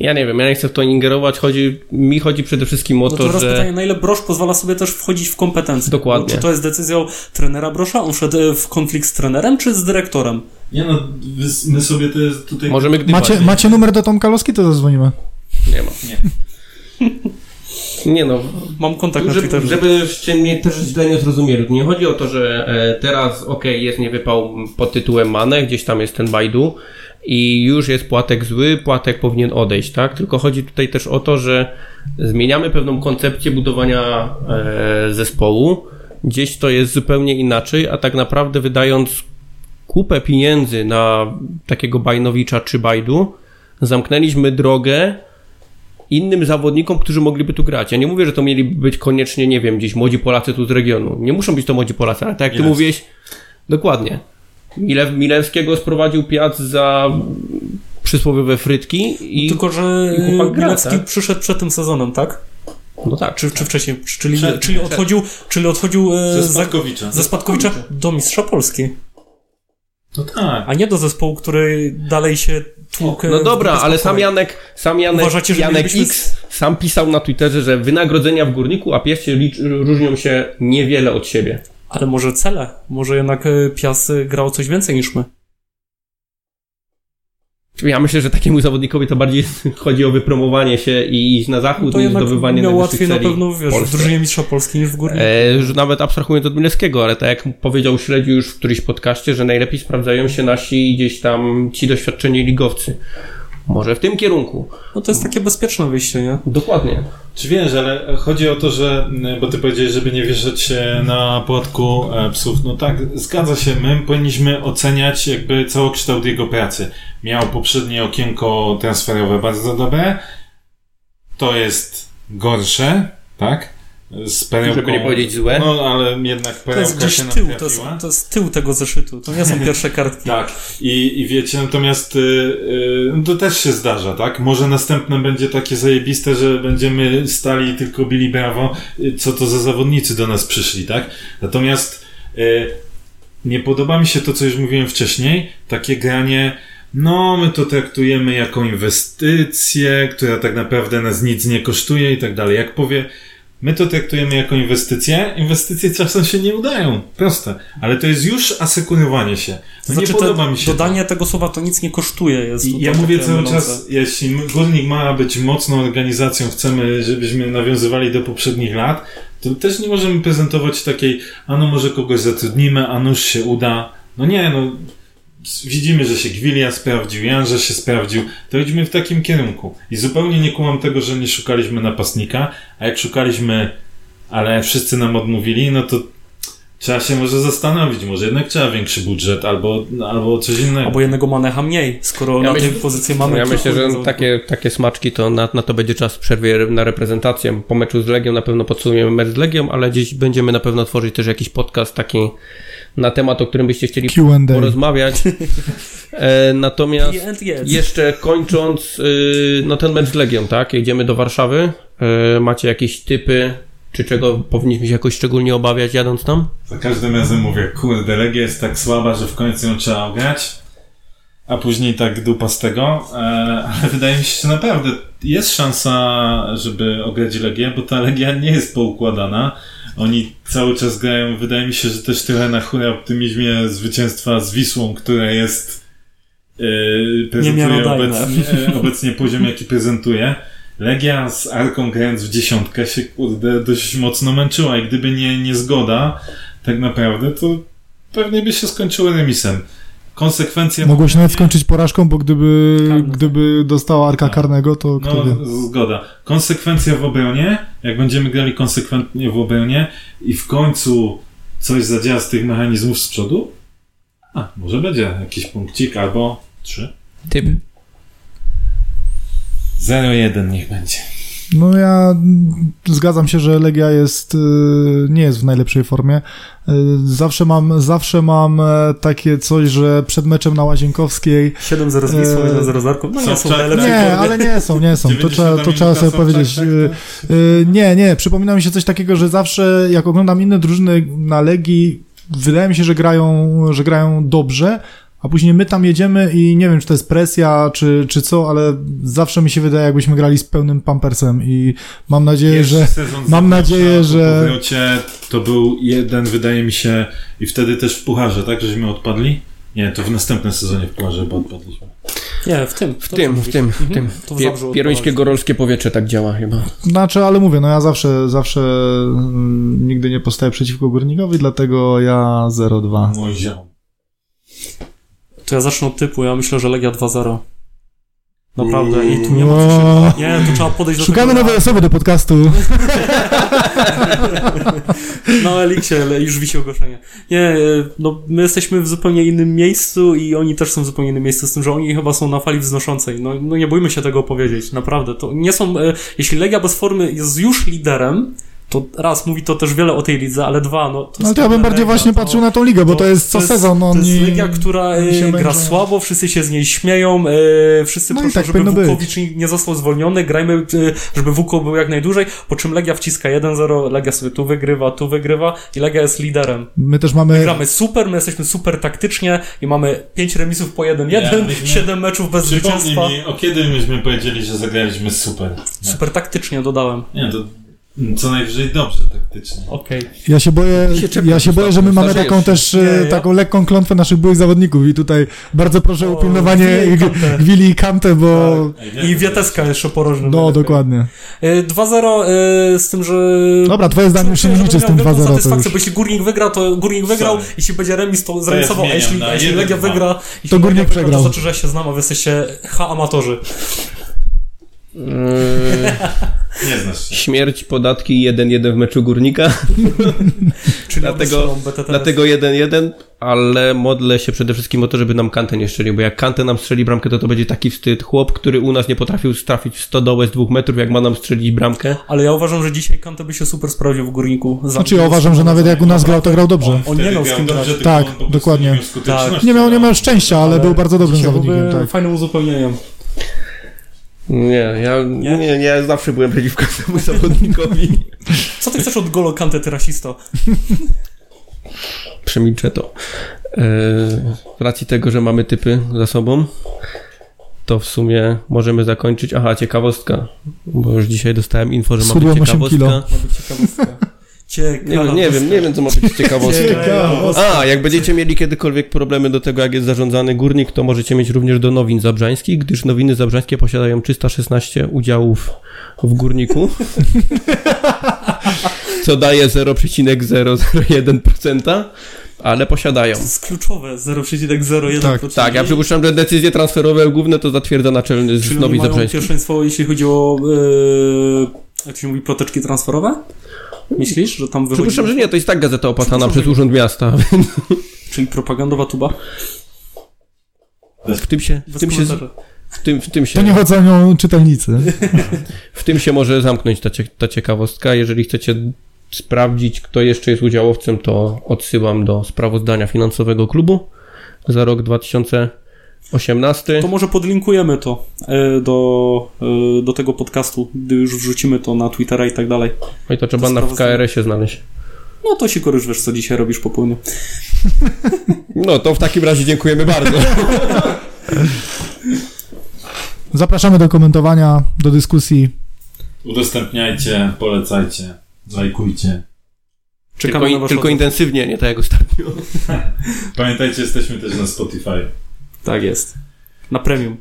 Ja nie wiem, ja nie chcę w to ingerować, chodzi, mi chodzi przede wszystkim o No to to, teraz że... pytanie, na ile Brosz pozwala sobie też wchodzić w kompetencje? Dokładnie. Bo Czy to jest decyzją trenera Brosza? On wszedł e, w konflikt z trenerem, czy z dyrektorem? Nie no, my sobie to jest tutaj... Możemy gdybać. Macie, macie numer do Tomka Loski, to zadzwonimy. Nie ma. Nie. Nie no, Mam kontakt na żeby, Twitterze. żebyście mnie też źle nie zrozumieli. Nie chodzi o to, że e, teraz okej, jest niewypał pod tytułem Mane, gdzieś tam jest ten Bajdu i już jest płatek zły, płatek powinien odejść, tak? Tylko chodzi tutaj też o to, że zmieniamy pewną koncepcję budowania e, zespołu. Gdzieś to jest zupełnie inaczej, a tak naprawdę wydając kupę pieniędzy na takiego Bajnowicza czy Bajdu, zamknęliśmy drogę innym zawodnikom, którzy mogliby tu grać. Ja nie mówię, że to mieli być koniecznie, nie wiem, gdzieś młodzi Polacy tu z regionu. Nie muszą być to młodzi Polacy, ale tak jak ty Milewski. mówiłeś, dokładnie. Milew, Milewskiego sprowadził Piat za przysłowiowe frytki i... Tylko, że i Milewski tak? przyszedł przed tym sezonem, tak? No tak. Czy, czy wcześniej? Czyli, Przed- czyli odchodził, czyli odchodził e, Ze za, Spadkowicza. ze Spadkowicza do Mistrza Polski, No tak. a nie do zespołu, który dalej się tłukł. No w dobra, ale sam. Janek, sam Janek, Uważacie, Janek X sam pisał na Twitterze, że wynagrodzenia w Górniku, a Pieście różnią się niewiele od siebie. Ale może cele? Może jednak e, Pias e, grał coś więcej niż my? Ja myślę, że takiemu zawodnikowi to bardziej chodzi o wypromowanie się i iść na zachód To niż zdobywanie miał łatwiej na pewno, wiesz, w drużynie mistrza Polski niż w Górniku. E, nawet abstrahując od Milewskiego, ale tak jak powiedział Śledziu już w którymś podcaście, że najlepiej sprawdzają się nasi gdzieś tam ci doświadczeni ligowcy. Może w tym kierunku. No to jest takie bezpieczne wyjście, nie? Dokładnie. Czy wiesz, ale chodzi o to, że, m, bo ty powiedziałeś, żeby nie wieszać się na płatku e, psów. No tak, zgadza się, my powinniśmy oceniać jakby całokształt jego pracy. Miał poprzednie okienko transferowe bardzo dobre, to jest gorsze, tak? Z perełką, Żeby nie powiedzieć złe. No, ale jednak To jest perełka gdzieś się tył, to jest, to jest tył tego zeszytu. To nie są pierwsze kartki. Tak, i, i wiecie, natomiast y, y, no to też się zdarza, tak? Może następne będzie takie zajebiste, że będziemy stali i tylko bili brawo, y, co to za zawodnicy do nas przyszli, tak? Natomiast y, nie podoba mi się to, co już mówiłem wcześniej, takie granie, no my to traktujemy jako inwestycję, która tak naprawdę nas nic nie kosztuje i tak dalej. Jak powie, My to traktujemy jako inwestycje. Inwestycje czasem się nie udają. Proste. Ale to jest już asekurowanie się. To No znaczy, nie podoba to mi się. to. dodanie tego słowa to nic nie kosztuje. Jest to ja mówię cały mylące. czas, jeśli Górnik ma być mocną organizacją, chcemy, żebyśmy nawiązywali do poprzednich lat, to też nie możemy prezentować takiej, a no może kogoś zatrudnimy, a nuż się uda. No nie, no widzimy, że się Gwilia sprawdził, Jan, że się sprawdził, to idźmy w takim kierunku. I zupełnie nie kumam tego, że nie szukaliśmy napastnika, a jak szukaliśmy, ale wszyscy nam odmówili, no to trzeba się może zastanowić, może jednak trzeba większy budżet albo, albo coś innego. Albo jednego manecha mniej, skoro Ja na myślę- tej pozycji mamy... ja myślę, że takie, takie smaczki to na, na to będzie czas przerwie na reprezentację. Po meczu z Legią na pewno podsumujemy mecz z Legią, ale gdzieś będziemy na pewno tworzyć też jakiś podcast taki na temat, o którym byście chcieli Q&A. porozmawiać. E, natomiast yes. jeszcze kończąc, y, no ten mecz z Legią, tak? Jedziemy do Warszawy. E, macie jakieś typy, czy czego powinniśmy się jakoś szczególnie obawiać jadąc tam? Za każdym razem mówię, kurde, Legia jest tak słaba, że w końcu ją trzeba ograć, a później tak dupa z tego, e, ale wydaje mi się, że naprawdę jest szansa, żeby ograć Legię, bo ta Legia nie jest poukładana. Oni cały czas grają, wydaje mi się, że też trochę na hura optymizmie zwycięstwa z Wisłą, które jest yy, prezentuje obecnie, e, obecnie poziom, jaki prezentuje. Legia z Arką grając w dziesiątkę się kurde dość mocno męczyła i gdyby nie, nie zgoda, tak naprawdę, to pewnie by się skończyło remisem. Konsekwencje... Mogło się nawet skończyć porażką, bo gdyby, Karny. gdyby dostała Arka Tak. karnego, to kto wie. No, zgoda. Konsekwencja w obronie, jak będziemy grali konsekwentnie w obronie i w końcu coś zadziała z tych mechanizmów z przodu, a, może będzie jakiś punkcik albo trzy. Typ. 0-1 niech będzie. No ja zgadzam się, że Legia jest, y, nie jest w najlepszej formie. Y, Zawsze mam, zawsze mam e, takie coś, że przed meczem na Łazienkowskiej 7-0 z Wisłą, Eee, 1-0 z Arką. No nie są najlepsze Nie, ale nie są, nie są. To 90 trzeba, to trzeba sobie są, powiedzieć. tak, tak, Y, y, Nie, nie, przypomina mi się coś takiego, że zawsze jak oglądam inne drużyny na Legii, wydaje mi się, że grają, że grają dobrze, a później my tam jedziemy i nie wiem, czy to jest presja, czy, czy co, ale zawsze mi się wydaje, jakbyśmy grali z pełnym pampersem i mam nadzieję, Pierwszy że sezon mam nadzieję, że- powrocie to był jeden, wydaje mi się, i wtedy też w Pucharze, tak? Żeśmy odpadli? Nie, to w następnym sezonie w Pucharze, bo odpadliśmy. Nie, w tym. W tym, w tym, w tym. W Zabrzu Pierońskie gorolskie powietrze tak działa chyba. Znaczy, ale mówię, no ja zawsze, zawsze mm, nigdy nie postaję przeciwko Górnikowi, dlatego ja 0-2. Mój ziom. To ja zacznę od typu, ja myślę, że Legia 2-0. Naprawdę, i tu nie ma co się... Nie, tu trzeba podejść do Szukamy nowej osoby do podcastu. No, Eliksie, ale już wisi ogłoszenie. Nie, e, no my jesteśmy w zupełnie innym miejscu i oni też są w zupełnie innym miejscu, z tym, że oni chyba są na fali wznoszącej. No, no nie bójmy się tego powiedzieć, naprawdę. To nie są, e, jeśli Legia bez formy jest już liderem, to raz, mówi to też wiele o tej lidze, ale dwa, no... To No jest to ja bym bardziej właśnie to- patrzył na tą ligę, bo to jest co sezon. To Oni... jest Legia, która e, się gra męczą. słabo, wszyscy się z niej śmieją, e, wszyscy No proszą, tak żeby powinno być. Wukowicz nie- został zwolniony, grajmy, e, żeby Wuko był jak najdłużej, po czym Legia wciska 1-0, Legia sobie tu wygrywa, tu wygrywa i Legia jest liderem. My też My mamy... gramy super, my jesteśmy super taktycznie i mamy 5 remisów po 1-1, Ja myśmy- 7 meczów bez zwycięstwa. mi, o kiedy myśmy powiedzieli, że zagraliśmy super. Nie, Super taktycznie dodałem. nie to Co najwyżej dobrze taktycznie. Okej. Ja się boję, ja się boję, że my mamy starzejesz taką też, Nie, e, ja- taką lekką klątwę naszych byłych zawodników i tutaj bardzo proszę o upilnowanie Gwili i Kante. Bo... Ej, I Wieteska jeszcze porożny. No, dokładnie. E, 2-0 e, z tym, że... Dobra, twoje zdanie już się nie liczy z tym miał wielką 2-0. To satysfakcję, już. bo jeśli Górnik wygra, to Górnik wygrał, Sorry. jeśli będzie remis, to zremisował, a jeśli, jeśli 1-2. Legia wygra, To Górnik przegrał. To znaczy, że ja się znam, a wy jesteście H-amatorzy. Yy, Nie znasz się. śmierć, podatki 1-1 w meczu Górnika. Czyli Dlatego-. Dlatego 1-1, ale modlę się przede wszystkim o to, żeby nam Kante nie strzelił, bo jak Kante nam strzeli bramkę, to to będzie taki wstyd. Chłop, który u nas nie potrafił trafić w stodołę z dwóch metrów, jak ma nam strzelić bramkę. Ale ja uważam, że dzisiaj Kante by się super sprawdził w Górniku. Znaczy ja uważam, że nawet jak u nas grał, to grał dobrze. On nie wtedy miał z kim grać. Tak, on dokładnie. Nie miał, Nie miał, nie miał szczęścia, ale, był bardzo dobrym zawodnikiem, tak. fajnym uzupełnieniem. Nie, ja, nie? Nie? nie, ja zawsze byłem przeciwko temu zawodnikowi. Co ty chcesz od Golo Kante, ty rasisto? Przemilczę to. Eee, z racji tego, że mamy typy za sobą, to w sumie możemy zakończyć. Aha, ciekawostka, bo już dzisiaj dostałem info, że ma być Schudłem 8 ciekawostka. Ma być ciekawostka. Nie, wiem, nie wiem, nie wiem, co ma być. Ciekawostka. A, jak będziecie mieli kiedykolwiek problemy do tego, jak jest zarządzany górnik, to możecie mieć również do nowin zabrzańskich, gdyż nowiny zabrzańskie posiadają 316 udziałów w górniku, co daje 0,001%, ale posiadają. To jest kluczowe, 0,01%. Tak, Tak, ja przypuszczam, że decyzje transferowe główne to zatwierdza naczelny z nowi zabrzańskich. pierwszeństwo, jeśli chodzi o, yy, jak się mówi, ploteczki transferowe? Myślisz, że tam wychodzi... Przypuszczam, że nie, to jest tak gazeta opłacana przez Urząd Miasta. Czyli propagandowa tuba? W tym się, w tym się, w tym, w tym się... To nie ocenią czytelnicy. W tym się może zamknąć ta, cie, ta ciekawostka. Jeżeli chcecie sprawdzić, kto jeszcze jest udziałowcem, to odsyłam do sprawozdania finansowego klubu za rok 2018. To może podlinkujemy to e, do, e, do tego podcastu, gdy już wrzucimy to na Twittera i tak dalej. No i to trzeba to na w. KRS-ie znaleźć. No to Sikor już wiesz, co dzisiaj robisz po południu. No to w takim razie dziękujemy bardzo. Zapraszamy do komentowania, do dyskusji. Udostępniajcie, polecajcie, lajkujcie. Czekamy Tylko, tylko intensywnie, nie tak jak ostatnio. Pamiętajcie, jesteśmy też na Spotify. Tak jest. Na premium.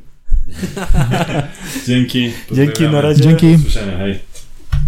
Dzięki. Dzięki, na razie. Dzięki. Do usłyszenia, hej.